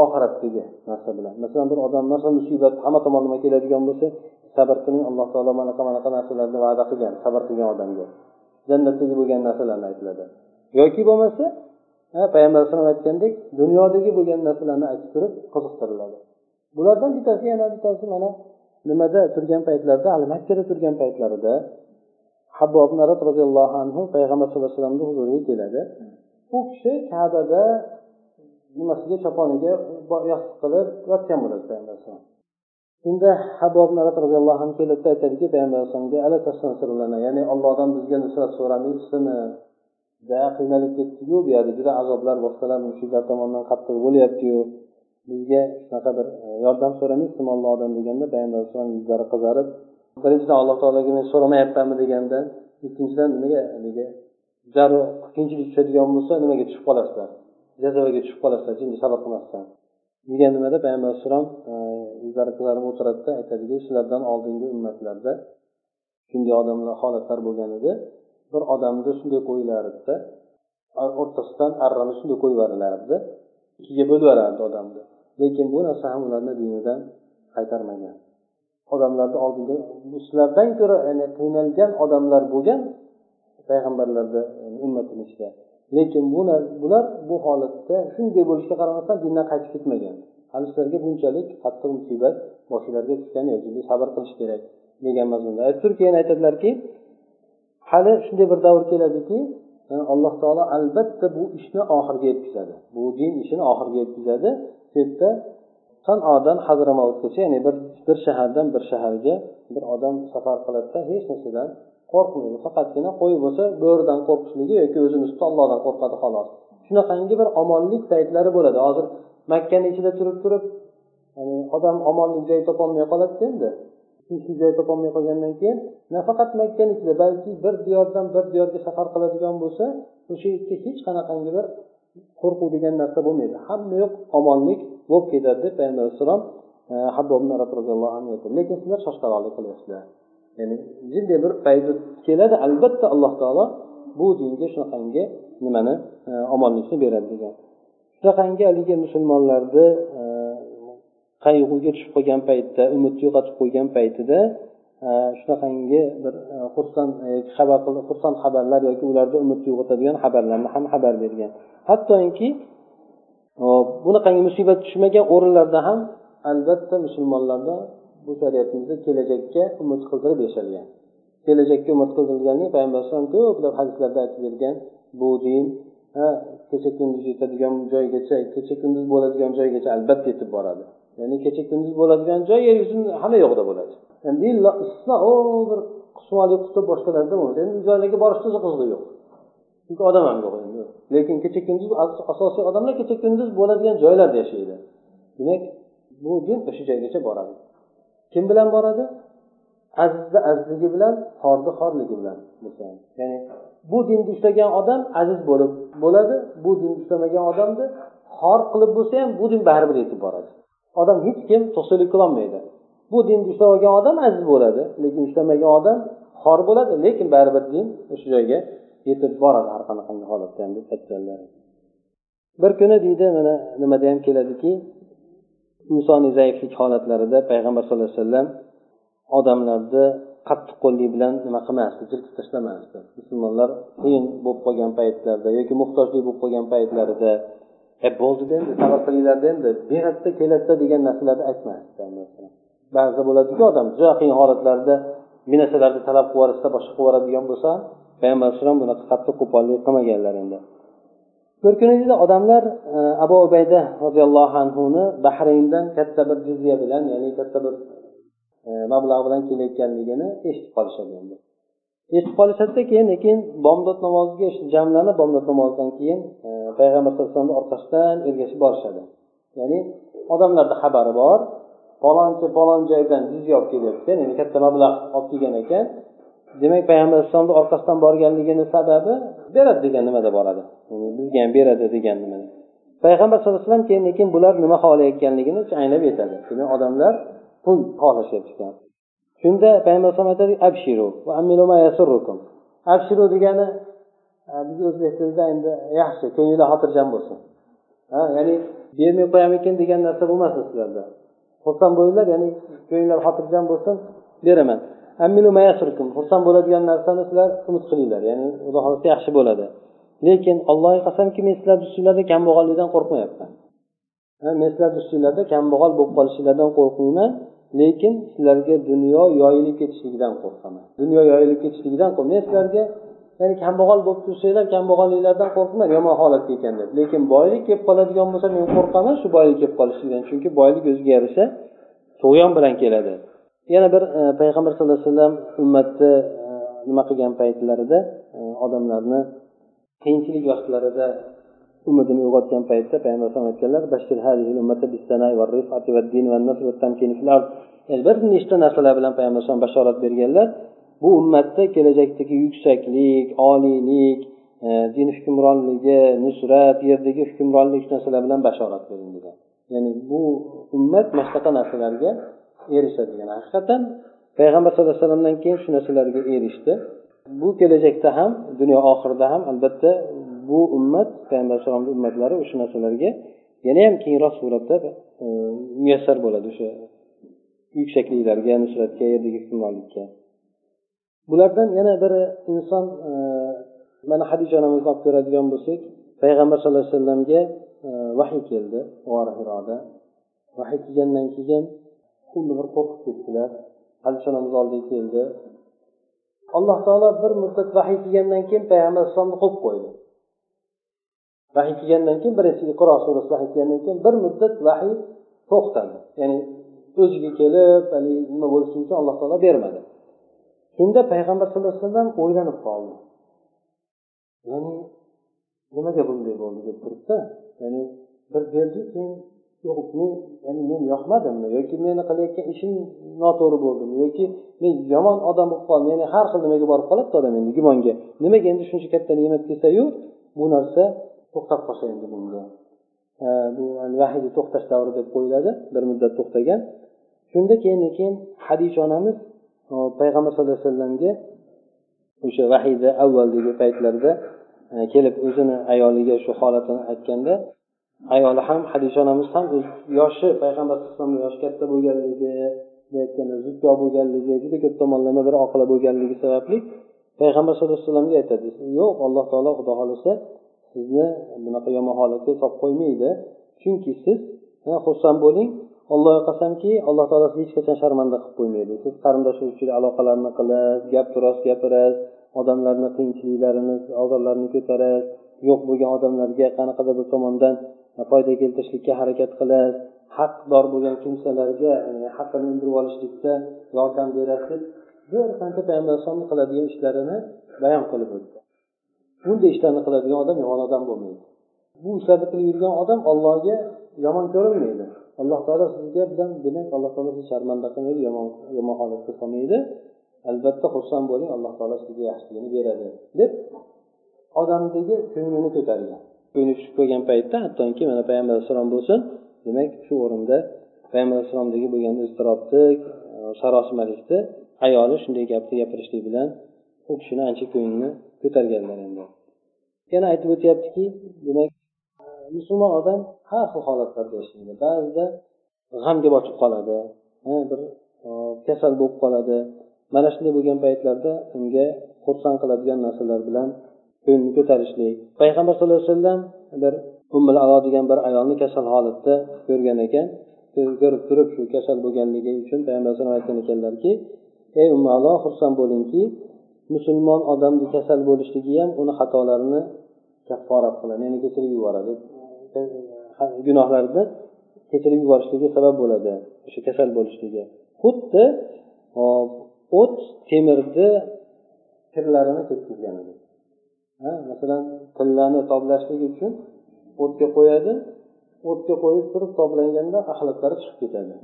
oxiratdagi narsa bilan. Masalan bir odam musibat hamma tomonlama keladigan bo'lsa sabr qiling alloh taolo manaqa manaqa narsalarni va'da qilgan sabr qilgan odamga. Jannatdagi bo'lgan narsalarni aytiladi. Yoki bo'lmasa payg'ambar alayhisalom aytgandek dunyodagi bo'lgan narsalarni aytib turib qiziqtiriladi. Bulardan bittasi yana bittasi mana nimada turgan paytlarida hali makkada turgan paytlarida habbob roziyallohu anhu payg'ambar sallallohu alayhi vasallamni huzuriga keladi. U kishi kabada nimasiga choponiga yostiq qilib yotgan bo'ladi payg'ambar alayhisalom shunda habob roziyallohu anhu keladida aytadiki payg'ambar alayhisalomga ya'ni ollohdan bizga nusrat so'ramaysizmi juda qiynalib ketdiku bu yerda juda azoblar boshqalar mushuklar tomonidan qattiq bo'lyaptiyu. Bizga shunaqa bir e, yordam so'ramaysizmi ollohdan deganda payg'ambar alayhisalom yuzlari qizarib birinchidan alloh taologa men so'ramayapmanmi? deganda ikkinchidan nimaga haligi zarur qiyinchilik tushadigan bo'lsa nimaga tushib qolasizlar? Jazavaga tushib qolasizlar jinni sabr qilmasdan degan nimada payg'ambar alayhissalom e, yuzlari qizarib o'tiradida aytadiki sizlardan oldingi ummatlarda shunday odamlar holatlar bo'lgan edi. Bir odamni shunday qo'yilardida o'rtasidan arrani shunday qo'yib yuborilardi ikkiga bo'lib yuborardi odamni. Lekin bu narsa ham ularni dinidan qaytarmagan. Odamlarni oldinga sizlardan ko'ra ya'ni qiynalgan odamlar bo'lgan payg'ambarlarni e, ummatini ichida lekin bular bular bu holatda shunday bo'lishiga qaramasdan dindan qaytib ketmagan. Hali sizlarga bunchalik qattiq musibat boshinglarga tushgan yoki sabr qilish kerak degan mazmunda. Aytib keyin aytadilarki hali shunday bir davr keladiki e, alloh taolo albatta bu ishni oxiriga yetkazadi. Bu din ishini oxiriga yetkazadi. Shu yerda sanodan hazramovutgacha ya'ni bir bir shahardan bir shaharga bir odam safar qiladida hech narsadan qo'rqmaydi. Faqatgina qo'y bo'lsa bo'ridan qo'rqishligi yoki o'zini ustida ollohdan qo'rqadi xolos. Shunaqangi bir omonlik paytlari bo'ladi. Hozir makkani ichida turib turib odam omonlik joy topolmay qoladida endi. Tinchlik joy topolmay qolgandan keyin nafaqat makkani ichida balki bir diyordan bir diyorga safar qiladigan bo'lsa o'sha yerda hech qanaqangi bir qo'rquv degan narsa bo'lmaydi. Hamma yoq omonlik bo'lib ketadi deb payg'ambar alayhissalom e, habbob roziyallohu anhu lekin sizlar shoshqaloqlik qilyapsizlar. Ya'ni jinday bir payt keladi. Albatta alloh taolo bu dinga shunaqangi nimani e, omonlikni beradi degan. Shunaqangi haligi musulmonlarni e, qayg'uga tushib qolgan paytda umidni yo'qotib qo'ygan paytida e, shunaqangi bir xursand xabar xursand xabarlar yoki ularda umid uyg'otadigan xabarlarni ham xabar bergan. Hattoki bunaqangi musibat tushmagan o'rinlarda ham albatta musulmonlarda bu shariatimizda kelajakka umid qildirib yashalgan kelajakka umid qildirilgani payg'ambar alayhisalom ko'plab hadislarda aytib bergan bu din kecha kunduz yetadigan joygacha kecha kunduz bo'ladigan joygacha albatta yetib boradi. Ya'ni kecha kunduz bo'ladigan joy yer yuzini hamma yoqda bo'ladi. Endi istisno bir shimoliy qutb boshqalarda bo'ladi. Endi u joylarga borishni o'zi qizig'i yo'q. Chunki odam ham yo'q endi. Lekin kecha kunduz asosiy odamlar kecha kunduz bo'ladigan joylarda yashaydi. Demak bu din o'sha joygacha boradi. Kim bilan boradi? Azizni azizligi bilan xorni xorligi bilan ya'ni bu dinni ushlagan odam aziz bo'lib bo'ladi bu dinni ushlamagan odamni xor qilib bo'lsa ham bu din baribir yetib boradi. Odam hech kim to'qsonlik qilolmaydi bu dinni ushlab olgan odam aziz bo'ladi lekin ushlamagan odam xor bo'ladi lekin baribir din o'sha joyga yetib boradi har qanaqangi holatda ham deb aytganlar. Bir kuni deydi mana nimada ham keladiki insoniy zaiflik holatlarida payg'ambar sallallohu alayhi vasallam odamlarni qattiqqo'llik bilan nima qilmasdi jirkib tashlamasdi. Musulmonlar qiyin bo'lib qolgan paytlarda yoki muhtojlik bo'lib qolgan paytlarida e bo'ldida endi sabr qilinglarda endi beradida keladida degan narsalarni aytmasdi. Ba'zida bo'ladiku odam juda qiyin holatlarda bir narsalarni talab qilib yuborishsa boshqa qilib yuboradigan bo'lsa payg'ambar alayhisalom bunaqa qattiq qo'pollik qilmaganlar endi. Bir kuni deydi odamlar e, abu ubayda roziyallohu anhuni bahrayndan katta bir jizya bilan ya'ni katta bir e, mablag' bilan kelayotganligini eshitib qolishadi endi eshitib qolishadida keyin lekin bomdod namoziga jamlanib bomdod namozidan keyin e, payg'ambar sallallohu alayhi vasallam orqasidan ergashib borishadi. Ya'ni odamlarda xabari bor palonchi palon joydan jizya olib kelyapti ya'ni katta mablag' olib kelgan ekan demak payg'ambar alayhissalomni orqasidan borganligini sababi beradi degan nimada boradi? Bizga ham beradi degan nimada. Payg'ambar sallallohu alayhi vasallam keyin lekin bular nima xohlayotganligini anglab yetadi demak odamlar pul xohlashyapti. Shunda payg'ambar alayhisalom aytadi abshiru abshiru degani biz o'zbek tilida endi yaxshi ko'ngillar xotirjam bo'lsin. Ha ya'ni bermay qo'yamikin degan narsa bo'lmasin sizlarda. Xursand bo'linglar ya'ni ko'ngillar xotirjam bo'lsin beraman. Xursand bo'ladigan narsani sizlar umid qilinglar ya'ni xudo xohlasa yaxshi bo'ladi. Lekin allohga qasamki men sizlarni ustinglarda kambag'allikdan qo'rqmayapman. Men sizlarni ustinglarda kambag'al bo'lib qolishinglardan qo'rqmayman lekin sizlarga dunyo yoyilib ketishligidan qo'rqaman. Dunyo yoyilib ketishligidan men sizlarga ya'ni kambag'al bo'lib tursanglar kambag'alliklardan qo'rqmang yomon holatda ekan deb lekin boylik kelib qoladigan bo'lsa men qo'rqaman shu boylik kelib qolishligidan chunki boylik o'ziga yarasha tug'yon bilan keladi. Yana bir e, payg'ambar sallallohu alayhi vasallam ummatni e, nima qilgan paytlarida e, odamlarni qiyinchilik vaqtlarida umidini uyg'otgan paytda payg'ambar alayhisalom aytganlar bir nechta narsalar bilan payg'ambar alayhisalom bashorat berganlar bu ummatda kelajakdagi yuksaklik oliylik din hukmronligi nusrat yerdagi hukmronlik shu narsalar bilan bashorat bering degan. Ya'ni bu ummat mana shunaqa narsalarga erishadi degan haqiqatdan payg'ambar sallallohu alayhi vasallamdan keyin shu narsalarga erishdi. Bu kelajakda ham dunyo oxirida ham albatta bu ummat payg'ambar alayhisalomni ummatlari o'sha narsalarga yanayam keyinroq suratda e, muyassar bo'ladi o'sha yuksakliklarga nusratga yerdagi hukmronlikka. Bulardan yana biri inson e, mana hadisha onamizni olib ko'radigan bo'lsak payg'ambar sallallohu alayhi vasallamga e, vahiy keldi hiroda vahiy kelgandan keyin xuddi bir qo'rqib ketdilar. Hadisha onamiz oldiga keldi? Alloh taolo bir muddat vahiy kelgandan keyin payg'ambar alayhissalomni qo'yib qo'ydi. Vahiy kelgandan keyin birinchi iqro surasi vahiy kelgandan keyin bir muddat vahiy to'xtadi ya'ni o'ziga kelib haligi nima bo'lishi uchun alloh taolo bermadi. Shunda payg'ambar sallallohu alayhi vasallam o'ylanib qoldi. Ya'ni nimaga bunday bo'ldi deb turibdi? Ya'ni bir berdi keyin yo'q men ya'ni men yoqmadimmi? Yoki meni qilayotgan ishim noto'g'ri bo'ldimi? Yoki men yomon odam bo'lib qoldim ya'ni har xil nimaga borib qoladida odam endi gumonga? Nimaga endi shuncha katta ne'mat kelsayu bu narsa to'xtab qolsa endi bunga. Bu vahiyni to'xtash davri deb qo'yiladi bir muddat to'xtagan. Shunda keyin keyin hadisha onamiz payg'ambar sallallohu alayhi vasallamga o'sha vahiyni avvaldagi paytlarida e, kelib o'zini ayoliga shu holatini aytganda ayoli ham hadisha onamiz ham yoshi payg'ambar alayhisalomni yoshi katta bo'lganligi aytganda zukko bo'lganligi juda ko'p tomonlama bir oqila bo'lganligi sababli payg'ambar sallallohu alayhi vasallamga aytadi yo'q alloh taolo xudo xohlasa sizni bunaqa yomon holatga solib qo'ymaydi. Chunki siz xursand bo'ling allohga qasamki alloh taolo sizni hech qachon sharmanda qilib qo'ymaydi. Siz qarindosh urug'chilik aloqalarni qilasiz gap rost gapirasiz odamlarni qiyinchiliklarini ozorlarini ko'tarasiz. Yo'q bo'lgan odamlarga qanaqadir bir tomondan foyda keltirishlikka harakat qilasiz haqdor bo'lgan kimsalarga e, haqqini undirib olishlikda yordam berasiz. Bir qancha payg'ambar alayhisalomni qiladigan ishlarini bayon qilib o'tdi. Bunday ishlarni qiladigan odam yomon odam bo'lmaydi. Bu ishlarni qilib yurgan odam allohga yomon ko'rinmaydi. Alloh taolo sizga bilan demak alloh taolo sizni sharmanda qilmaydi yomon yomon holatga solmaydi. Albatta xursand bo'ling alloh taolo sizga yaxshiligini beradi deb odamdagi ko'nglini ko'targan. Ko'ngli tushib qolgan paytda hattoki mana payg'ambar alayhissalom bo'lsin demak shu o'rinda payg'ambar alayhissalomdagi bo'lgan iztirobni e, sarosimalikni ayoli shunday gapni gapirishlik bilan u kishini ancha ko'nglini ko'targanlar endi. Yana aytib o'tyaptiki demak e, musulmon odam har xil holatlarda yashaydi ba'zida g'amga botib qoladi e, bir kasal bo'lib qoladi. Mana shunday bo'lgan paytlarda unga xursand qiladigan narsalar bilan ko'nglni ko'tarishlik payg'ambar sallallohu alayhi vasallam bir ummul alo degan bir ayolni kasal holatda ko'rgan ekan. Ko'rib turib shu kasal bo'lganligi uchun payg'ambar alayhisalom aytgan ekanlarki ey umma alo xursand bo'lingki musulmon odamni kasal bo'lishligi ham uni xatolarini kafforat qiladi ya'ni kechirib yuboradi. Gunohlarni kechirib yuborishligi sabab bo'ladi o'sha kasal bo'lishligi. Xuddi o't temirni kirlarini ketkizganidek masalan tillani toblashlik uchun o'tga qo'yadi o'tga qo'yib turib toblanganda axlatlari chiqib ketadi.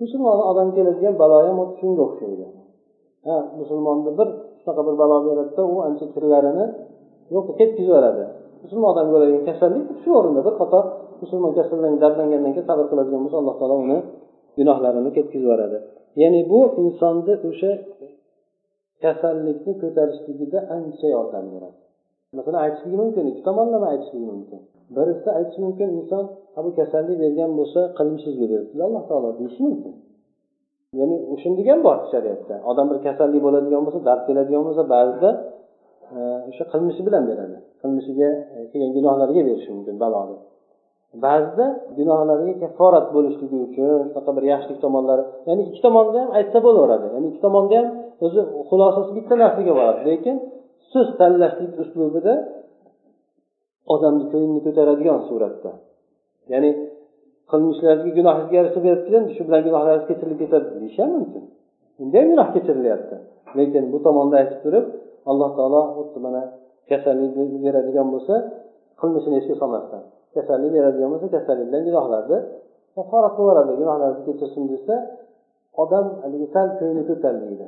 Musulmon odam keladigan balo ham shunga o'xshaydi. Ha musulmonni bir shunaqa bir balo beradida u ancha kirlarini yo'q ketkazib yuboradi musulmon odamga bo'ladigan kasallik shu o'rinda bir qator musulmon kasallanib dardlangandan keyin sabr qiladigan bo'lsa alloh taolo uni gunohlarini ketkazib yuboradi ya'ni bu insonni o'sha kasallikni ko'tarishligida ancha yordam beradi. Masalan aytishligi mumkin ikki tomonlama aytishligi mumkin. Birisi aytishi mumkin inson bu kasallik bergan bo'lsa qilmishingizga beribdi alloh taolo deyishi mumkin. Ya'ni shunday ham bor shariatda. Odam bir kasallik bo'ladigan bo'lsa dard keladigan bo'lsa ba'zida e, o'sha qilmishi bilan beradi. Qilmishiga e, kelgan gunohlariga berishi mumkin baloni ba'zida gunohlariga kafforat bo'lishligi uchun shunaqa bir yaxshilik tomonlari ya'ni ikki tomonda ham aytsa bo'laveradi. Ya'ni ikki tomonda ham o'zi xulosasi bitta narsaga boradi. Lekin so'z tanlashlik uslubida odamni ko'nglini ko'taradigan suratda. Ya'ni qilmishlarga gunohingizga yarasha beribdi shu bilan gunohlaringiz kechirilib ketadi deyish ham mumkin. Unda ham gunoh kechirilyapti. Lekin bu tomonda aytib turib alloh taolo xuddi mana kasallik beradigan bo'lsa qilmishini esga solmasdan kasallik beradigan bo'lsa kasallik bilan gunohlarni kafforat qilib yuboradi gunohlarni kechirsin desa odam haligi sal ko'ngli ko'tarilmaydi.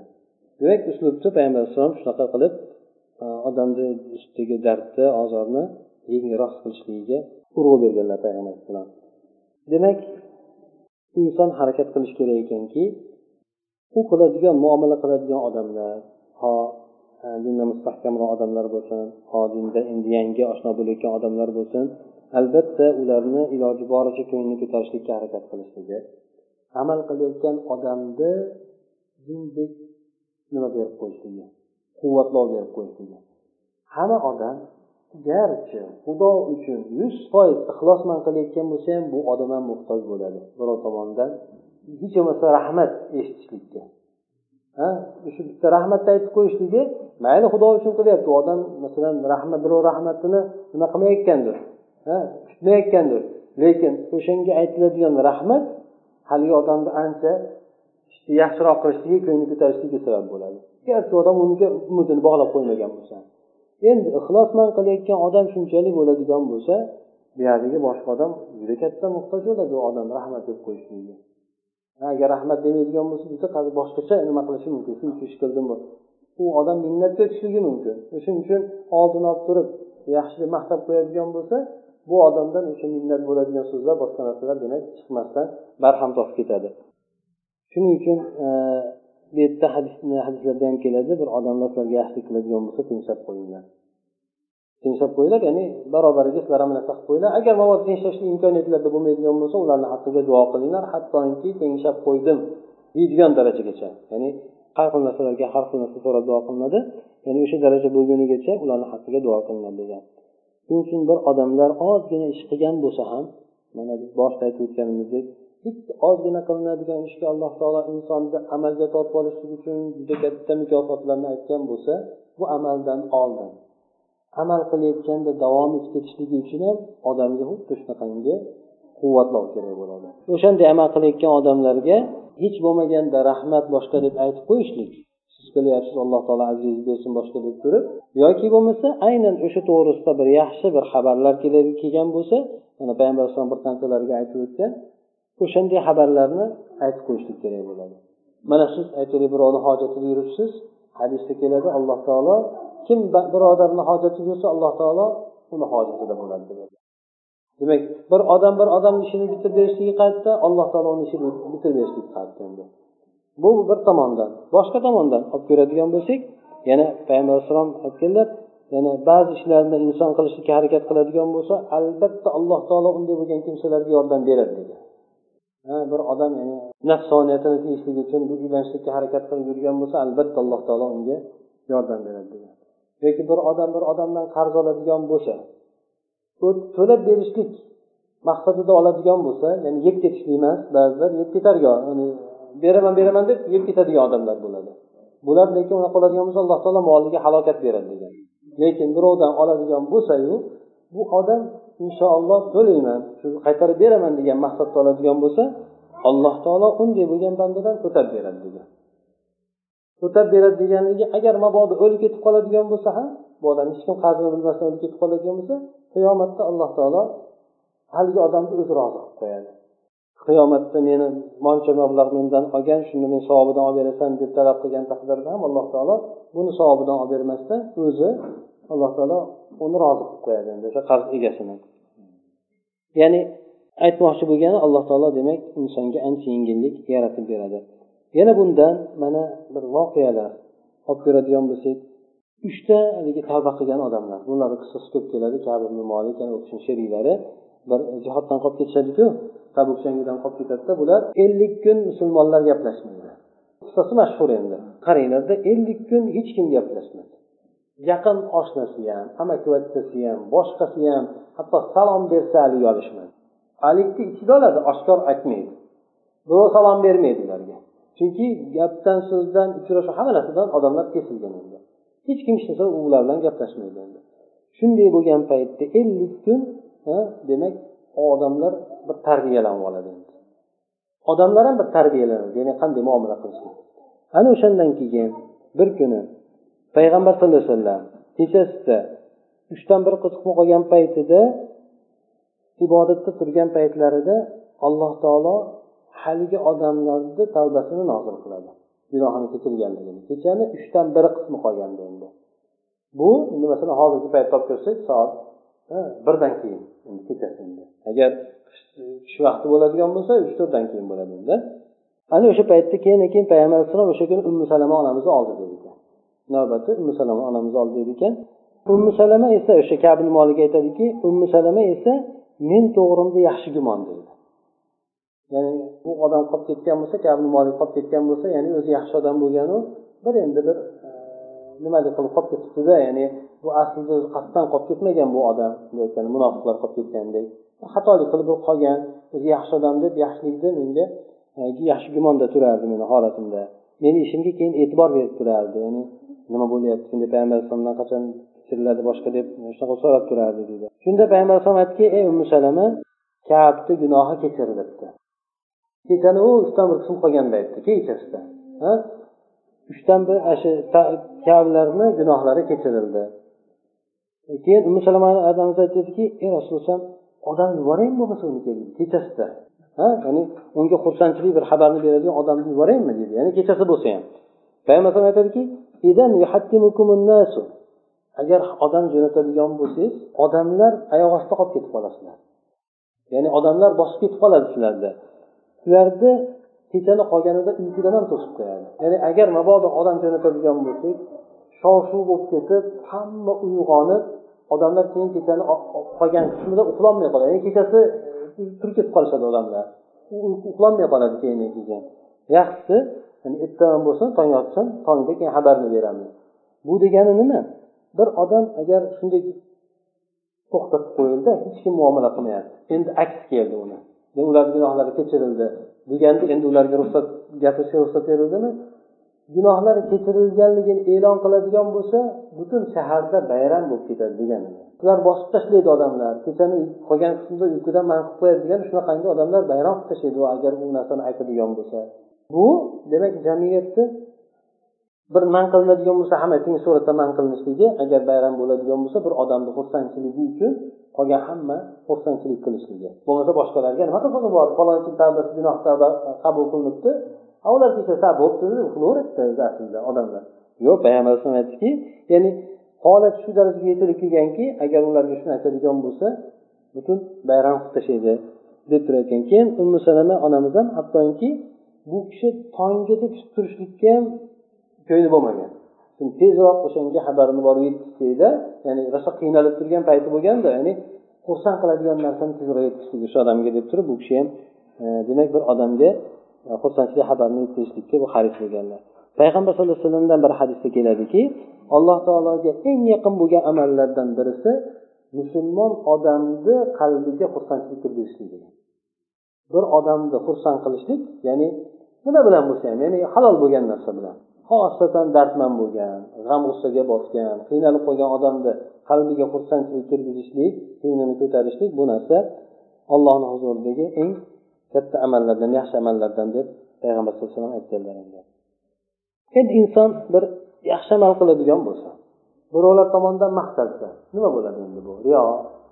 Demak uslubda payg'ambar alayhissalom shunaqa qilib odamni ustidagi dardni ozorni yengilroq qilishligiga urg'u berganlar payg'ambar alayhissalom demak inson harakat qilish kerak ekanki u qiladigan muomala qiladigan odamlar ho e, dinda mustahkamroq odamlar bo'lsin ho dinda endi yangi oshno bo'layotgan odamlar bo'lsin albatta ularni iloji boricha ko'nglini ko'tarishlikka harakat qilishligi. Amal qilayotgan odamni dindek nima berib qo'yishligi quvvatlov berib qo'yishligi hamma odam? Garchi xudo uchun yuz foiz ixlosman qilayotgan bo'lsa ham bu odam ham muhtoj bo'ladi. Birov tomonidan hech bo'lmasa rahmat eshitishlikka. Ha? Shu bitta rahmatni aytib qo'yishligi mayli xudo uchun qilyapti. U odam masalan rahmat birov rahmatini nima qilmayotgandir? Ha? Kutmayotgandir. Lekin o'shanga aytiladigan rahmat haligi odamni ancha yaxshiroq qilishligi ko'ngli ko'tarishligiga sabab bo'ladi. Garchi odam unga umidini bog'lab qo'ymagan bo'lsa endi ixlosman qilayotgan odam shunchalik bo'ladigan bo'lsa buyog'iga boshqa odam juda katta muhtoj bo'ladi u odam rahmat deb qo'yishligiga agar rahmat demaydigan bo'lsa juda boshqacha nima qilishi mumkin shuncha ish qildim u odam minnatga tushishligi mumkin. Shuning uchun oldini olib turib yaxshi deb maqtab qo'yadigan bo'lsa bu odamdan o'sha minnat bo'ladigan so'zlar boshqa narsalar demak chiqmasdan barham topib ketadi. Shuning uchun e, bu yerda hadislarda ham keladi. Bir odamlar sizlarga yaxshilik qiladigan bo'lsa tinglab qo'yinglar. Tinglab qo'yinglar ya'ni barobariga sizlar ham narsa qilib qo'yinglar. Agar mabodo tenglashlik imkoniyatlarda bo'lmaydigan bo'lsa ularni haqqiga duo qilinglar. Hattoki tinglab qo'ydim deydigan darajagacha. Ya'ni har xil narsalarga har xil narsa so'rab duo qilinadi. Ya'ni o'sha daraja bo'lgunigacha ularni haqqiga duo qilinglar degan. Shuning uchun bir odamlar ozgina ish qilgan bo'lsa ham mana biz boshida aytib o'tganimizdek bitta ozgina qilinadigan ishga alloh taolo insonni amalga tortib olishlik uchun juda katta mukofotlarni aytgan bo'lsa bu amaldan oldin. Amal qilayotganda davom etib ketishligi uchun ham odamga xuddi shunaqangi quvvatlov kerak bo'ladi. O'shanday amal qilayotgan odamlarga hech bo'lmaganda rahmat boshqa deb aytib qo'yishlik. Siz qilyapsiz alloh taolo aziz bersin boshqa deb turib. Yoki bo'lmasa aynan o'sha to'g'risida bir yaxshi bir xabarlar kelgan bo'lsa mana payg'ambar alayhisalom bir qanchalarga aytib o'tgan o'shanday xabarlarni aytib qo'yishlik kerak bo'ladi. Mana siz aytaylik birovni hojatida yuribsiz hadisda keladi alloh taolo kim birodarni hojatida yursa alloh taolo uni hojatida bo'ladi demak. Bir odam bir odamni ishini bitirib berishligi qayerda alloh taolo uni ishini bitirib berishlik qayerda endi. Bu bir tomondan. Boshqa tomondan olib ko'radigan bo'lsak yana payg'ambar alayhissalom aytganlar yana ba'zi ishlarni inson qilishlikka harakat qiladigan bo'lsa albatta alloh taolo unday bo'lgan kimsalarga yordam beradi degan. Bir odam ya'ni nafsoniyatini tiyishlik uchun bu uylanishlikka harakat qilib yurgan bo'lsa albatta alloh taolo unga yordam beradi degan. Yoki bir odam bir odamdan qarz oladigan bo'lsa to'lab berishlik maqsadida oladigan bo'lsa ya'ni yeb ketishlik emas ba'zilar yeb ketarkan beraman beraman deb yeb ketadigan odamlar bo'ladi. Bular lekin unaqa qiladigan bo'lsa alloh taolo moliga halokat beradi degan. Lekin birovdan oladigan bo'lsayu bu odam inshaalloh to'layman shu qaytarib beraman degan maqsadda oladigan bo'lsa alloh taolo unday bo'lgan bandadan o'tab beradi degan o'tab beradi deganligi agar mabodo o'lib ketib qoladigan bo'lsa ham bu odam hech kim qadrini bilmasdan o'lib ketib qoladigan bo'lsa qiyomatda alloh taolo haligi odamni o'zi rozi qilib qo'yadi. Qiyomatda meni moncha mablag' mendan olgan shuni men savobidan olib berasan deb talab qilgan taqdirda ham alloh taolo buni savobidan olib bermasdan o'zi alloh taolo uni rozi qilib qo'yadi o'sha qarz egasini. Ya'ni aytmoqchi bo'lgani alloh taolo demak insonga ancha yengillik yaratib beradi. Yana bundan mana bir voqealar olib ko'radigan bo'lsak uchta haligi tavba qilgan odamlar. Bularni qissasi ko'p keladi. Kabi molik u kishini sheriklari bir jihoddan qolib ketishadiku. Tabuk jangidan qolib ketadida bular ellik kun musulmonlar gaplashmaydi. Qissasi mashhur endi. Qaranglarda ellik kun hech kim gaplashmadi. Yaqin oshnasi ham amakivachchasi ham boshqasi ham hatto salom bersa haligi olishmadi haligi ichida oladi oshkor aytmaydi. Duo salom bermaydi ularga. Chunki gapdan so'zdan uchrashuv hamma narsadan odamlar kesilgan endi. Hech kim hech narsa ular bilan gaplashmaydi endi. Shunday bo'lgan paytda ellik kun demak odamlar bir tarbiyalanib oladi odamlar ham bir tarbiyalanadi ya'ni qanday muomala qilishni. Ana o'shandan keyin bir kuni payg'ambar sallallohu alayhi vasallam kechasida uchdan bir chiqib qolgan paytida ibodatda turgan paytlarida alloh taolo haligi odamlarni tavbasini nozil qiladi. Gunohini kechirganligini. Kechani uchdan biri qismi qolganda endi. Bu endi masalan hozirgi paytda olib ko'rsak soat birdan keyin endi kechasi endi. Agar tush vaqti bo'ladigan bo'lsa uch to'rtdan keyin bo'ladi endi. Ana o'sha paytda keyin keyin payg'ambar alayhissalom o'sha kuni ummu salama onamizni oldida ekan. Navbatda ummu salama onamizni oldida ekan. Ummu salama esa o'sha kabni moliga aytadiki ummu salama esa men to'g'rimda yaxshi gumon deydi. Ya'ni bu odam qolib ketgan bo'lsa kabni molik qolib ketgan bo'lsa ya'ni o'zi yaxshi odam bo'lganu bir endi bir e, nimalik qilib qolib ketibdida ya'ni bu aslida o'zi qasddan qolib ketmagan bu odam aytgani munofiqlar qolib ketgandek. Xatolik qilib qolgan o'zi yaxshi odam deb yaxshilikni menga e, yaxshi gumonda turardi meni holatimda. Meni ishimga keyin e'tibor berib turardi. Ya'ni nima bo'lyapti deb payg'ambar alayhisalomdan qachon kechiriladi boshqa deb shunaqa so'rab turardi deydi shunda payg'ambar alayhisalom aytdiki ey ummu salama kabni gunohi kechirilibdi kechani u uchdan bir qism qolganda aytdi kechasida uchdan bir ana shu kablarni gunohlari kechirildi. Keyin umi salama adamiz aytdiki ey rasululloh odam yuboraymi bo'lmasa uni kechasida? Ha? Ya'ni unga xursandchilik bir xabarni beradigan odamni yuboraymi deydi ya'ni kechasi bo'lsa ham. Payg'ambar alayhisalom aytadiki agar odam jo'natadigan bo'lsangiz odamlar oyoq ostida qolib ketib qolasizlar. Ya'ni odamlar bosib ketib qoladi sizlarni sizlarni kechani qolganida uyqudan ham to'sib qo'yadi. Ya'ni agar mabodo odam jo'natadigan bo'lsak shov shuv bo'lib ketib hamma uyg'onib odamlar keyin kechani qolgan qismida uxlolmay qoladi. Ya'ni kechasi e, turib ketib qolishadi odamlar. Uxlolmay qoladi keyin keyin. Yaxshisi ertadan bo'lsin tong otsin tongda keyin xabarni beramiz bu degani nima? Bir odam agar shunday to'xtatib qo'yildi hech kim muomala qilmayapti. Endi aks keldi uni. Ularni gunohlari kechirildi deganda endi ularga ruxsat gapirishga ruxsat berildimi? Gunohlari kechirilganligini e'lon qiladigan bo'lsa butun shaharda bayram bo'lib ketadi degani ular bosib tashlaydi odamlar. Kechani qolgan qismida uyqudan man qilib qo'yadi degan shunaqangi odamlar bayram qilib tashlaydi. Agar bu narsani aytadigan bo'lsa. Bu demak jamiyatni bir man qilinadigan bo'lsa hamma teng suratda man qilinishligi agar bayram bo'ladigan bo'lsa bir odamni xursandchiligi uchun qolgan hamma xursandchilik qilishligi. Bo'lmasa boshqalarga nima qilsig'i bor? Falonchi tavbasi gunoh tavba qabul qilinibdi. Ular kecha bo'libdi qilaveradida aslida odamlar. Yo'q payg'ambar alayhisalom aytdiki ya'ni holat shu darajaga yetilib kelganki agar ularga shuni aytadigan bo'lsa butun bayram qilib tashlaydi deb ekan. keyin ummu salama onamiz ham hattoki bu kishi tonggacha kutib turishlikka ham ko'ngli bo'lmagan. Tezroq o'shanga xabarini borib yetkazsakda ya'ni rosa qiynalib turgan payti bo'lganda ya'ni xursand qiladigan narsani tezroq yetkazishlik o'sha odamga deb turib bu kishi ham e, demak bir odamga e, xursandchilik xabarini yetkazishlikka bu haris bo'lganlar. Payg'ambar sallallohu alayhi vasallamdan bir hadisda keladiki alloh taologa eng yaqin bo'lgan amallardan birisi musulmon odamni qalbiga xursandchilik kirgizishlik bir odamni xursand qilishlik ya'ni nima bilan bo'lsa ham ya'ni halol bo'lgan narsa bilan. Xosatan dardman bo'lgan g'am g'ussaga botgan qiynalib qolgan odamni qalbiga xursandchilik kirgizishlik ko'nglini ko'tarishlik bu narsa ollohni huzuridagi eng katta amallardan yaxshi amallardan deb payg'ambar sallallohu alayhi vasallam aytganlar endi. Inson bir yaxshi amal qiladigan bo'lsa birovlar tomonidan maqtalsa nima bo'ladi endi bu? Riyo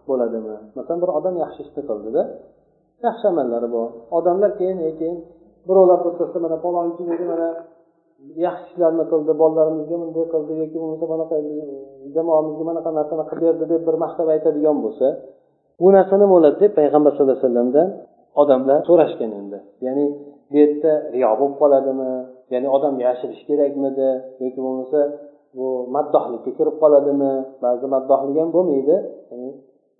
bo'ladimi? Masalan bir odam yaxshi ishni qildida yaxshi amallari bor. Odamlar keyin keyin birovlar ko'rsatsa mana palonchi dedi mana yaxshi ishlarni qildi bolalarimizga bunday qildi yoki bo'lmasa bunaqa e, jamoamizga manaqa narsani qilib berdi deb bir maqtab aytadigan bo'lsa bu narsa nima bo'ladi deb payg'ambar sallallohu alayhi vasallamdan odamlar so'rashgan endi ya'ni bu yerda riyo bo'lib qoladimi? Ya'ni odam yashirish kerakmidi? Yoki bo'lmasa bu maddohlikka kirib qoladimi? Ba'zi maddohlik ham bo'lmaydi.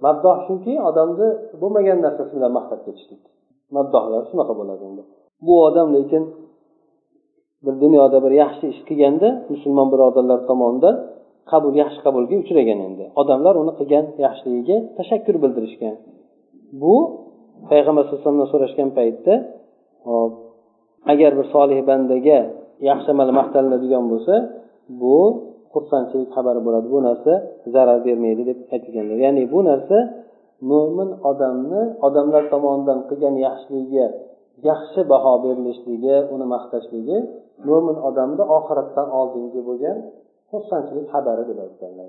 Maddoh shuki odamni bo'lmagan narsasi bilan maqtab ketishlik. Maddohlar shunaqa bo'ladi endi bu odam lekin bir dunyoda bir yaxshi ish qilganda musulmon birodarlar tomonidan qabul yaxshi qabulga uchragan endi. Odamlar uni qilgan yaxshiligiga tashakkur bildirishgan. Bu payg'ambar alayhi vasallamdan so'rashgan paytda hop agar bir solih bandaga yaxshi amal maqtalinadigan bo'lsa bu xursandchilik xabari bo'ladi. Bu narsa zarar bermaydi deb aytganlar. Ya'ni bu narsa mo'min odamni odamlar tomonidan qilgan yaxshiligiga yaxshi baho berilishligi uni maqtashligi mo'min odamni oxiratdan oldingi bo'lgan xursandchilik xabari deb aytganlar.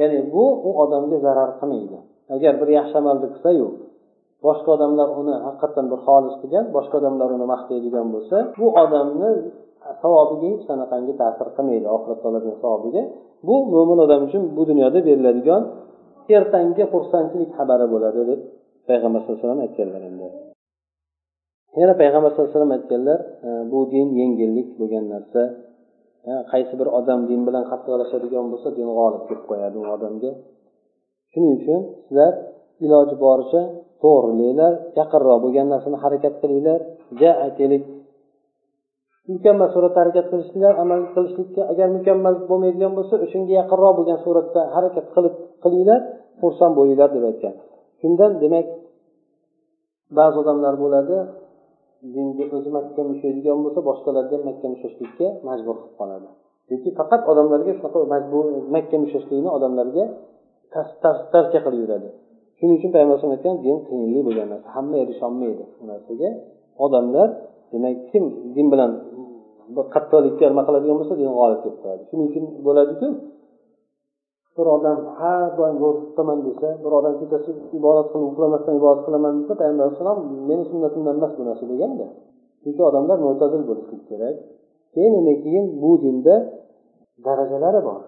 Ya'ni bu u odamga zarar qilmaydi. Agar bir yaxshi amalni qilsayu boshqa odamlar uni haqiqatdan bir xolis qilgan boshqa odamlar uni maqtaydigan bo'lsa bu odamni savobiga hech qanaqangi ta'sir qilmaydi oxiratda oladigan savobiga. Bu mo'min odam uchun bu dunyoda beriladigan ertangi xursandchilik xabari bo'ladi deb payg'ambar sallallohu alayhi vasallam aytganlar endi. Yana payg'ambar sallallohu alayhi vasallam aytganlar e, bu din yengillik bo'lgan narsa. E, qaysi bir odam din bilan qattiqlashadigan bo'lsa din g'olib kelib qo'yadi u odamga. Shuning uchun sizlar iloji boricha to'g'rilanglar yaqinroq bo'lgan narsani harakat qilinglar ja aytaylik. Mukammal suratda harakat qilishliklar amal qilishlikka agar mukammal bo'lmaydigan bo'lsa o'shanga yaqinroq bo'lgan suratda harakat qilib qilinglar xursand bo'linglar deb aytgan. Shundan demak ba'zi odamlar bo'ladi dinga o'zi mahkam ushlaydigan bo'lsa boshqalarni ham mahkam ushlashlikka majbur qilib qoladi. Yoki faqat odamlarga shunaqa majbur mahkam ushlashlikni odamlarga tavsiya qilib yuradi. Shuning uchun payg'ambar alayhi aytgan din qiyinlik bo'lgan narsa hamma erisholmaydi bu narsaga. Odamlar demak kim din bilan qattiqlikka nima qiladigan bo'lsa din g'olib kelib qo'yadi shuning uchun bo'ladiku bir odam har doim ro'za tutaman desa bir odam kechasi ibodat qilib uxlamasdan ibodat qilaman desa payg'ambar alayhissalom meni sunnatimdan emas bu narsa deganda chunki odamlar mo'tazil bo'lishi kerak. Keyin undan keyin bu dinda darajalari bor.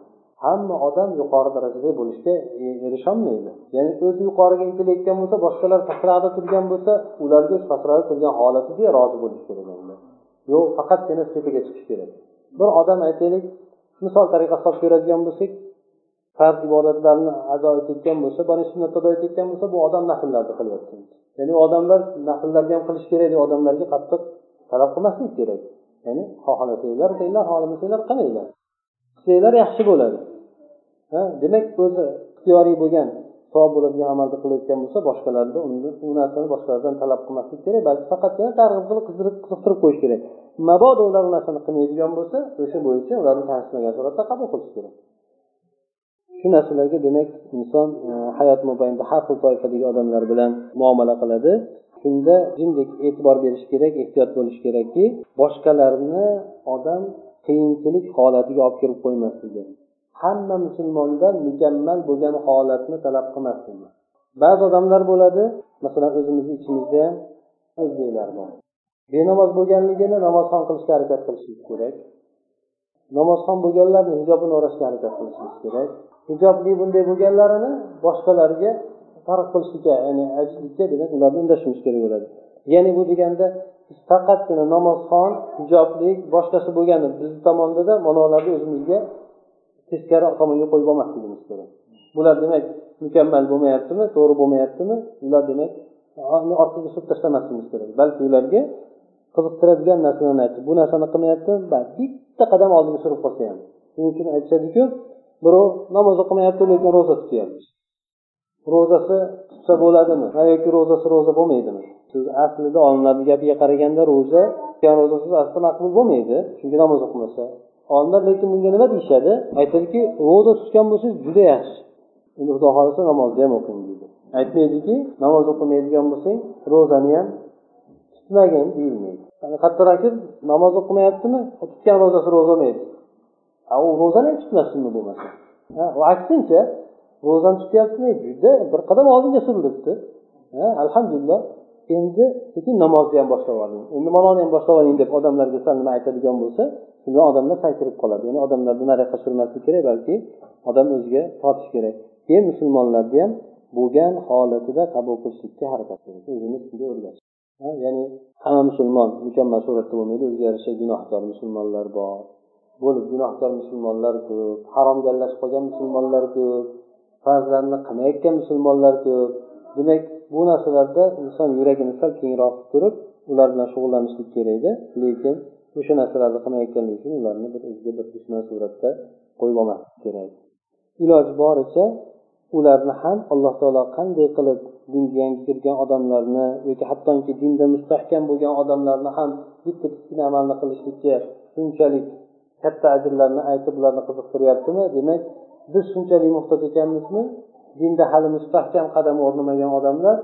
Hamma odam yuqori darajada bo'lishga e, erisholmaydi. Ya'ni o'zi yuqoriga intilayotgan bo'lsa boshqalar pastroqda turgan bo'lsa ularga pastroqda turgan holatiga rozi bo'lish kerak endi yo'q faqatgina tepaga chiqish kerak. Bir odam aytaylik misol tariqasida olib ko'radigan bo'lsak farz ibodatlarni ado etayotgan bo'lsa bani sunnatni ado etayotgan bo'lsa bu odam nafllarni qilyapti. Ya'ni odamlar nafllarni ham qilish kerak deb odamlarga qattiq talab qilmaslik kerak. Ya'ni xohlasanglar qilinglar xohlamasanglar qilmanglar qilsanglar yaxshi bo'ladi. Demak o'zi ixtiyoriy bo'lgan savob bo'ladigan amalni qilayotgan bo'lsa boshqalarni u narsani boshqalardan talab qilmaslik kerak balki faqatgina targ'ib qilib qizdirib qiziqtirib qo'yish kerak. Mabodo ular u narsani qilmaydigan bo'lsa o'sha bo'yicha ularni tanishmagan suratda qabul qilish kerak. Shu narsalarga demak inson e, hayot mobaynida har xil toifadagi odamlar bilan muomala qiladi. Shunda jindek e'tibor berish kerak ehtiyot bo'lish kerakki boshqalarni odam qiyinchilik holatiga olib kirib qo'ymasligi. Hamma musulmondan mukammal bo'lgan holatni talab qilmasligi. Ba'zi odamlar bo'ladi masalan o'zimizni ichimizda ham o'zbeklar bor. Benamoz bo'lganligini namozxon qilishga harakat qilishimiz kerak. Namozxon bo'lganlarni hijobini o'rashga harakat qilishimiz kerak. Hijobli bunday bo'lganlarini boshqalarga farq qilishlikka ya'ni aytishlikka demak ularni undashimiz kerak bo'ladi. Ya'ni bu deganda biz faqatgina namozxon hijobli boshqasi bo'lgani bizni tomondada manolarni o'zimizga teskari tomonga qo'yib olmasligimiz kerak. Bular demak mukammal bo'lmayaptimi to'g'ri bo'lmayaptimi? Ular demak orqaga surib tashlamasligimiz kerak. Balki ularga qiziqtiradigan narsalarni aytib bu narsani qilmayapti bitta qadam oldinga surib qo'ysa ham. Shuning uchun aytishadiku birov namoz o'qimayapti lekin ro'za tutyapti ro'zasi tutsa bo'ladimi? Yoki ro'zasi ro'za bo'lmaydimi? Siz aslida olimlarni gapiga qaraganda ro'za tutgan ro'zasiz asli maqbul bo'lmaydi. Chunki namoz o'qimasa olimlar lekin bunga nima deyishadi? Aytadiki ro'za tutgan bo'lsangiz juda yaxshi. Endi xudo xohlasa namozni ham o'qing deydi aytmaydiki namoz o'qimaydigan bo'lsang ro'zani ham tutmagin deyilmaydi. Qattiq namoz o'qimayaptimi? Tutgan ro'zasi ro'za bo'lmaydi. U ro'zani ham tutmasinmi bo'lmasa aksincha ro'zani tutyaptimi juda bir qadam oldinga surilibdi alhamdulillah endi sekin namozni ham boshlab oling endi manoni ham boshlab oling deb odamlarga sal nima aytadigan bo'lsa shunda odamlar sakrib qoladi ya'ni odamlarni nariyoqqa surmaslik kerak balki odam o'ziga tortish kerak keyin musulmonlarni ham bo'lgan holatida qabul qilishlikka harakat qilamiz o'zimiz shunga o'rgatish ya'ni hamma musulmon mukammal suratda bo'lmaydi o'ziga yarasha gunohkor musulmonlar bor bo'lib gunohkor musulmonlar ko'p haromga aralashib qolgan musulmonlar ko'p farzlarni qilmayotgan musulmonlar ko'p. Demak bu narsalarda inson yuragini sal kengroq qilib turib ular bilan shug'ullanishlik kerak edi. Lekin o'sha narsalarni qilmayotganligi uchun ularni bir o'ziga bir dushman suratda qo'yib olmaslik kerak iloji boricha ularni ham alloh taolo qanday qilib dinga yangi kirgan odamlarni yoki hattoki dinda mustahkam bo'lgan odamlarni ham bitta kichkina amalni qilishlikka shunchalik katta ajrlarni aytib ularni qiziqtiryaptimi demak biz shunchalik muhtoj ekanmizmi? Dinda hali mustahkam qadam o'rnamagan odamlar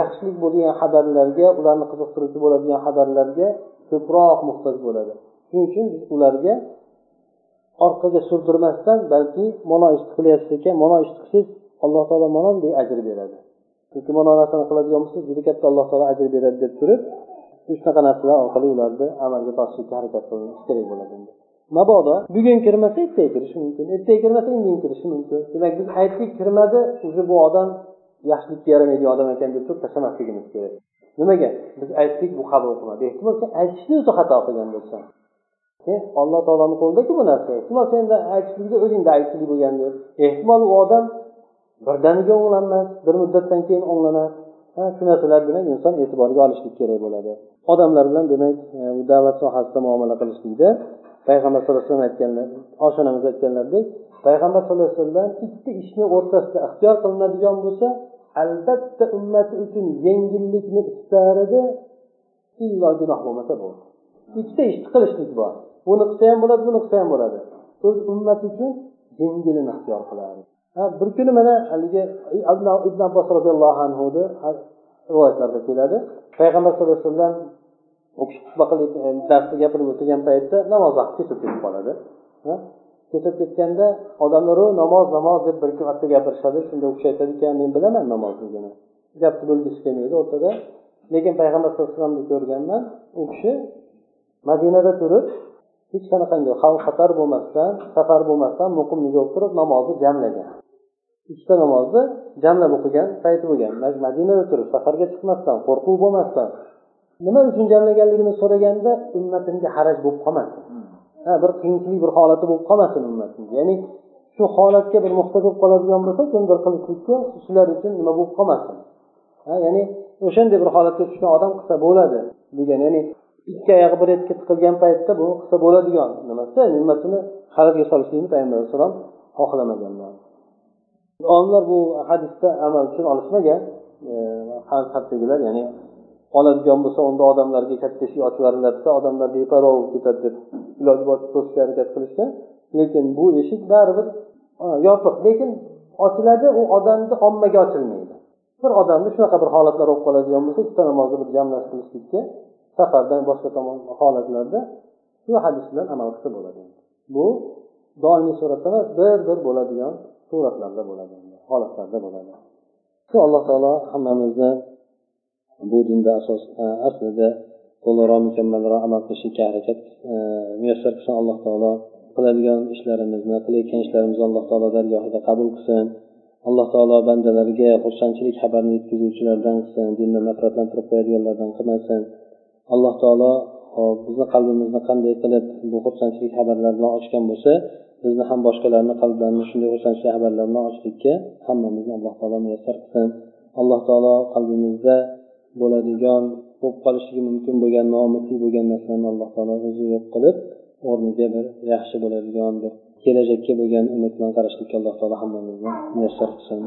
yaxshilik bo'lgan xabarlarga ularni qiziqtiruvchi bo'ladigan xabarlarga ko'proq muhtoj bo'ladi. Shuning uchun biz ularga orqaga surdirmasdan balki mana ishni qilyapsiz ekan mana ishni qilsangiz alloh taolo manonday ajr beradi. Chunki mana narsani qiladigan bo'lsangiz juda katta alloh taolo ajr beradi deb turib shunaqa narsalar orqali ularni amalga tortishlikka harakat qilinishi kerak bo'ladi mabodo. Bugun kirmasa ertaga kirishi mumkin. Ertaga kirmasa indin kirishi mumkin. Demak biz aytdik kirmadi уже bu odam yaxshilikka yaramaydigan odam ekan deb turib tashlamasligimiz kerak. Nimaga? Biz aytdik bu qabul qilmadi. Ehtimol sen aytishni o'zi xato qilgan bo'lsan. E, Alloh taoloni qo'lidaku bu narsa? Ehtimol senda aytishlikda o'zingda aybchilik bo'lgandir ehtimol u odam birdaniga o'nglanmas bir muddatdan keyin o'nglanar. Shu narsalar bilan inson e'tiborga olishlik kerak bo'ladi. Odamlar bilan demak e, da'vat sohasida muomala qilishlikda payg'ambar sallallohu alayhi vasallam aytganlar oshonamiz aytganlaridek payg'ambar sallallohu alayhi vasallam ikki ishni o'rtasida ixtiyor qilinadigan bo'lsa albatta ummati uchun yengillikni istar edi illo gunoh bo'lmasa bo'ldi. Ikkita ishni qilishlik bor. Buni qilsa ham bo'ladi buni qilsa ham bo'ladi. O'z ummati uchun yengilini ixtiyor qiladi bir kuni mana haligi ibn abbos roziyallohu anhuni rivoyatlarda keladi. Payg'ambar sallallohu alayhi vasallam u kishi xutba qilib e, darsda gapirib o'tirgan paytda namoz vaqti ketib ketib qoladi. Ketib ketganda odamlar namoz namoz deb bir ikki marta gapirishadi. Shunda u kishi aytadiki men bilaman namozligini gapni bo'lgisi kelmaydi. O'rtada lekin payg'ambar sallallohu alayhi vasallamni ko'rganman u kishi madinada turib hech qanaqangi xavf xatar bo'lmasdan safar bo'lmasdan muqim bo'lib turib namozni jamlagan. Ikkita namozni jamlab o'qigan payti bo'lgan. Madinada turib safarga chiqmasdan qo'rquv bo'lmasdan nima uchun jamlaganligini so'raganda ummatimga haraj bo'lib qolmasin. Ha bir qiyinchilik bir holati bo'lib qolmasin ummatimga ya'ni shu holatga bir muhtoj bo'lib qoladigan bo'lsa kimdir qilishlikka shular uchun nima bo'lib qolmasin. Ha ya'ni o'shanday bir holatga tushgan odam qilsa bo'ladi degan ya'ni ikki oyog'i bir etga tiqilgan paytda bu qilsa bo'ladigan nimasi ummatini harajga solishlikni payg'ambar alayhissalom xohlamaganlar. Olimlar bu hadisda amal uchun olishmagan hattogilar ya'ni oladigan bo'lsa unda odamlarga katta eshik ochib yuboriladida odamlar beparvo bo'lib ketadi deb iloji boricha to'sishga harakat qilishgan lekin bu eshik baribir yopiq. Lekin ochiladi u odamni ommaga ochilmaydi. Bir odamni shunaqa bir holatlar bo'lib qoladigan bo'lsa ikkita namozni bir jamlash qilishlikka safardan boshqa tomon holatlarda shu hadis bilan amal qilsa bo'ladi. Bu doimiy suratda emas bir bir bo'ladigan suratlarda bo'ladi holatlarda bo'ladi. Shu alloh taolo hammamizni bu dinda asos e, aslida to'liqroq mukammalroq amal qilishlikka harakat e, muyassar qilsin alloh taolo qiladigan ishlarimizni qilayotgan ishlarimizni alloh taolo dargohida qabul qilsin. Alloh taolo bandalariga xursandchilik xabarini yetkazuvchilardan qilsin dinni nafratlantirib qo'yadiganlardan qilmasin. Alloh taolo bizni qalbimizni qanday qilib bu xursandchilik xabarlar bilan ochgan bo'lsa bizni ham boshqalarni qalblarini shunday xursandchilik xabarlar bilan ochishlikka hammamizni alloh taolo muyassar qilsin. Alloh taolo qalbimizda bo'ladigan bo'lib qolishligi mumkin bo'lgan noumidlik bo'lgan narsalarni alloh taolo o'zi yo'q qilib o'rniga bir yaxshi bo'ladigan bir kelajakka bo'lgan umid bilan qarashlikka alloh taolo hammamizni muyassar qilsin.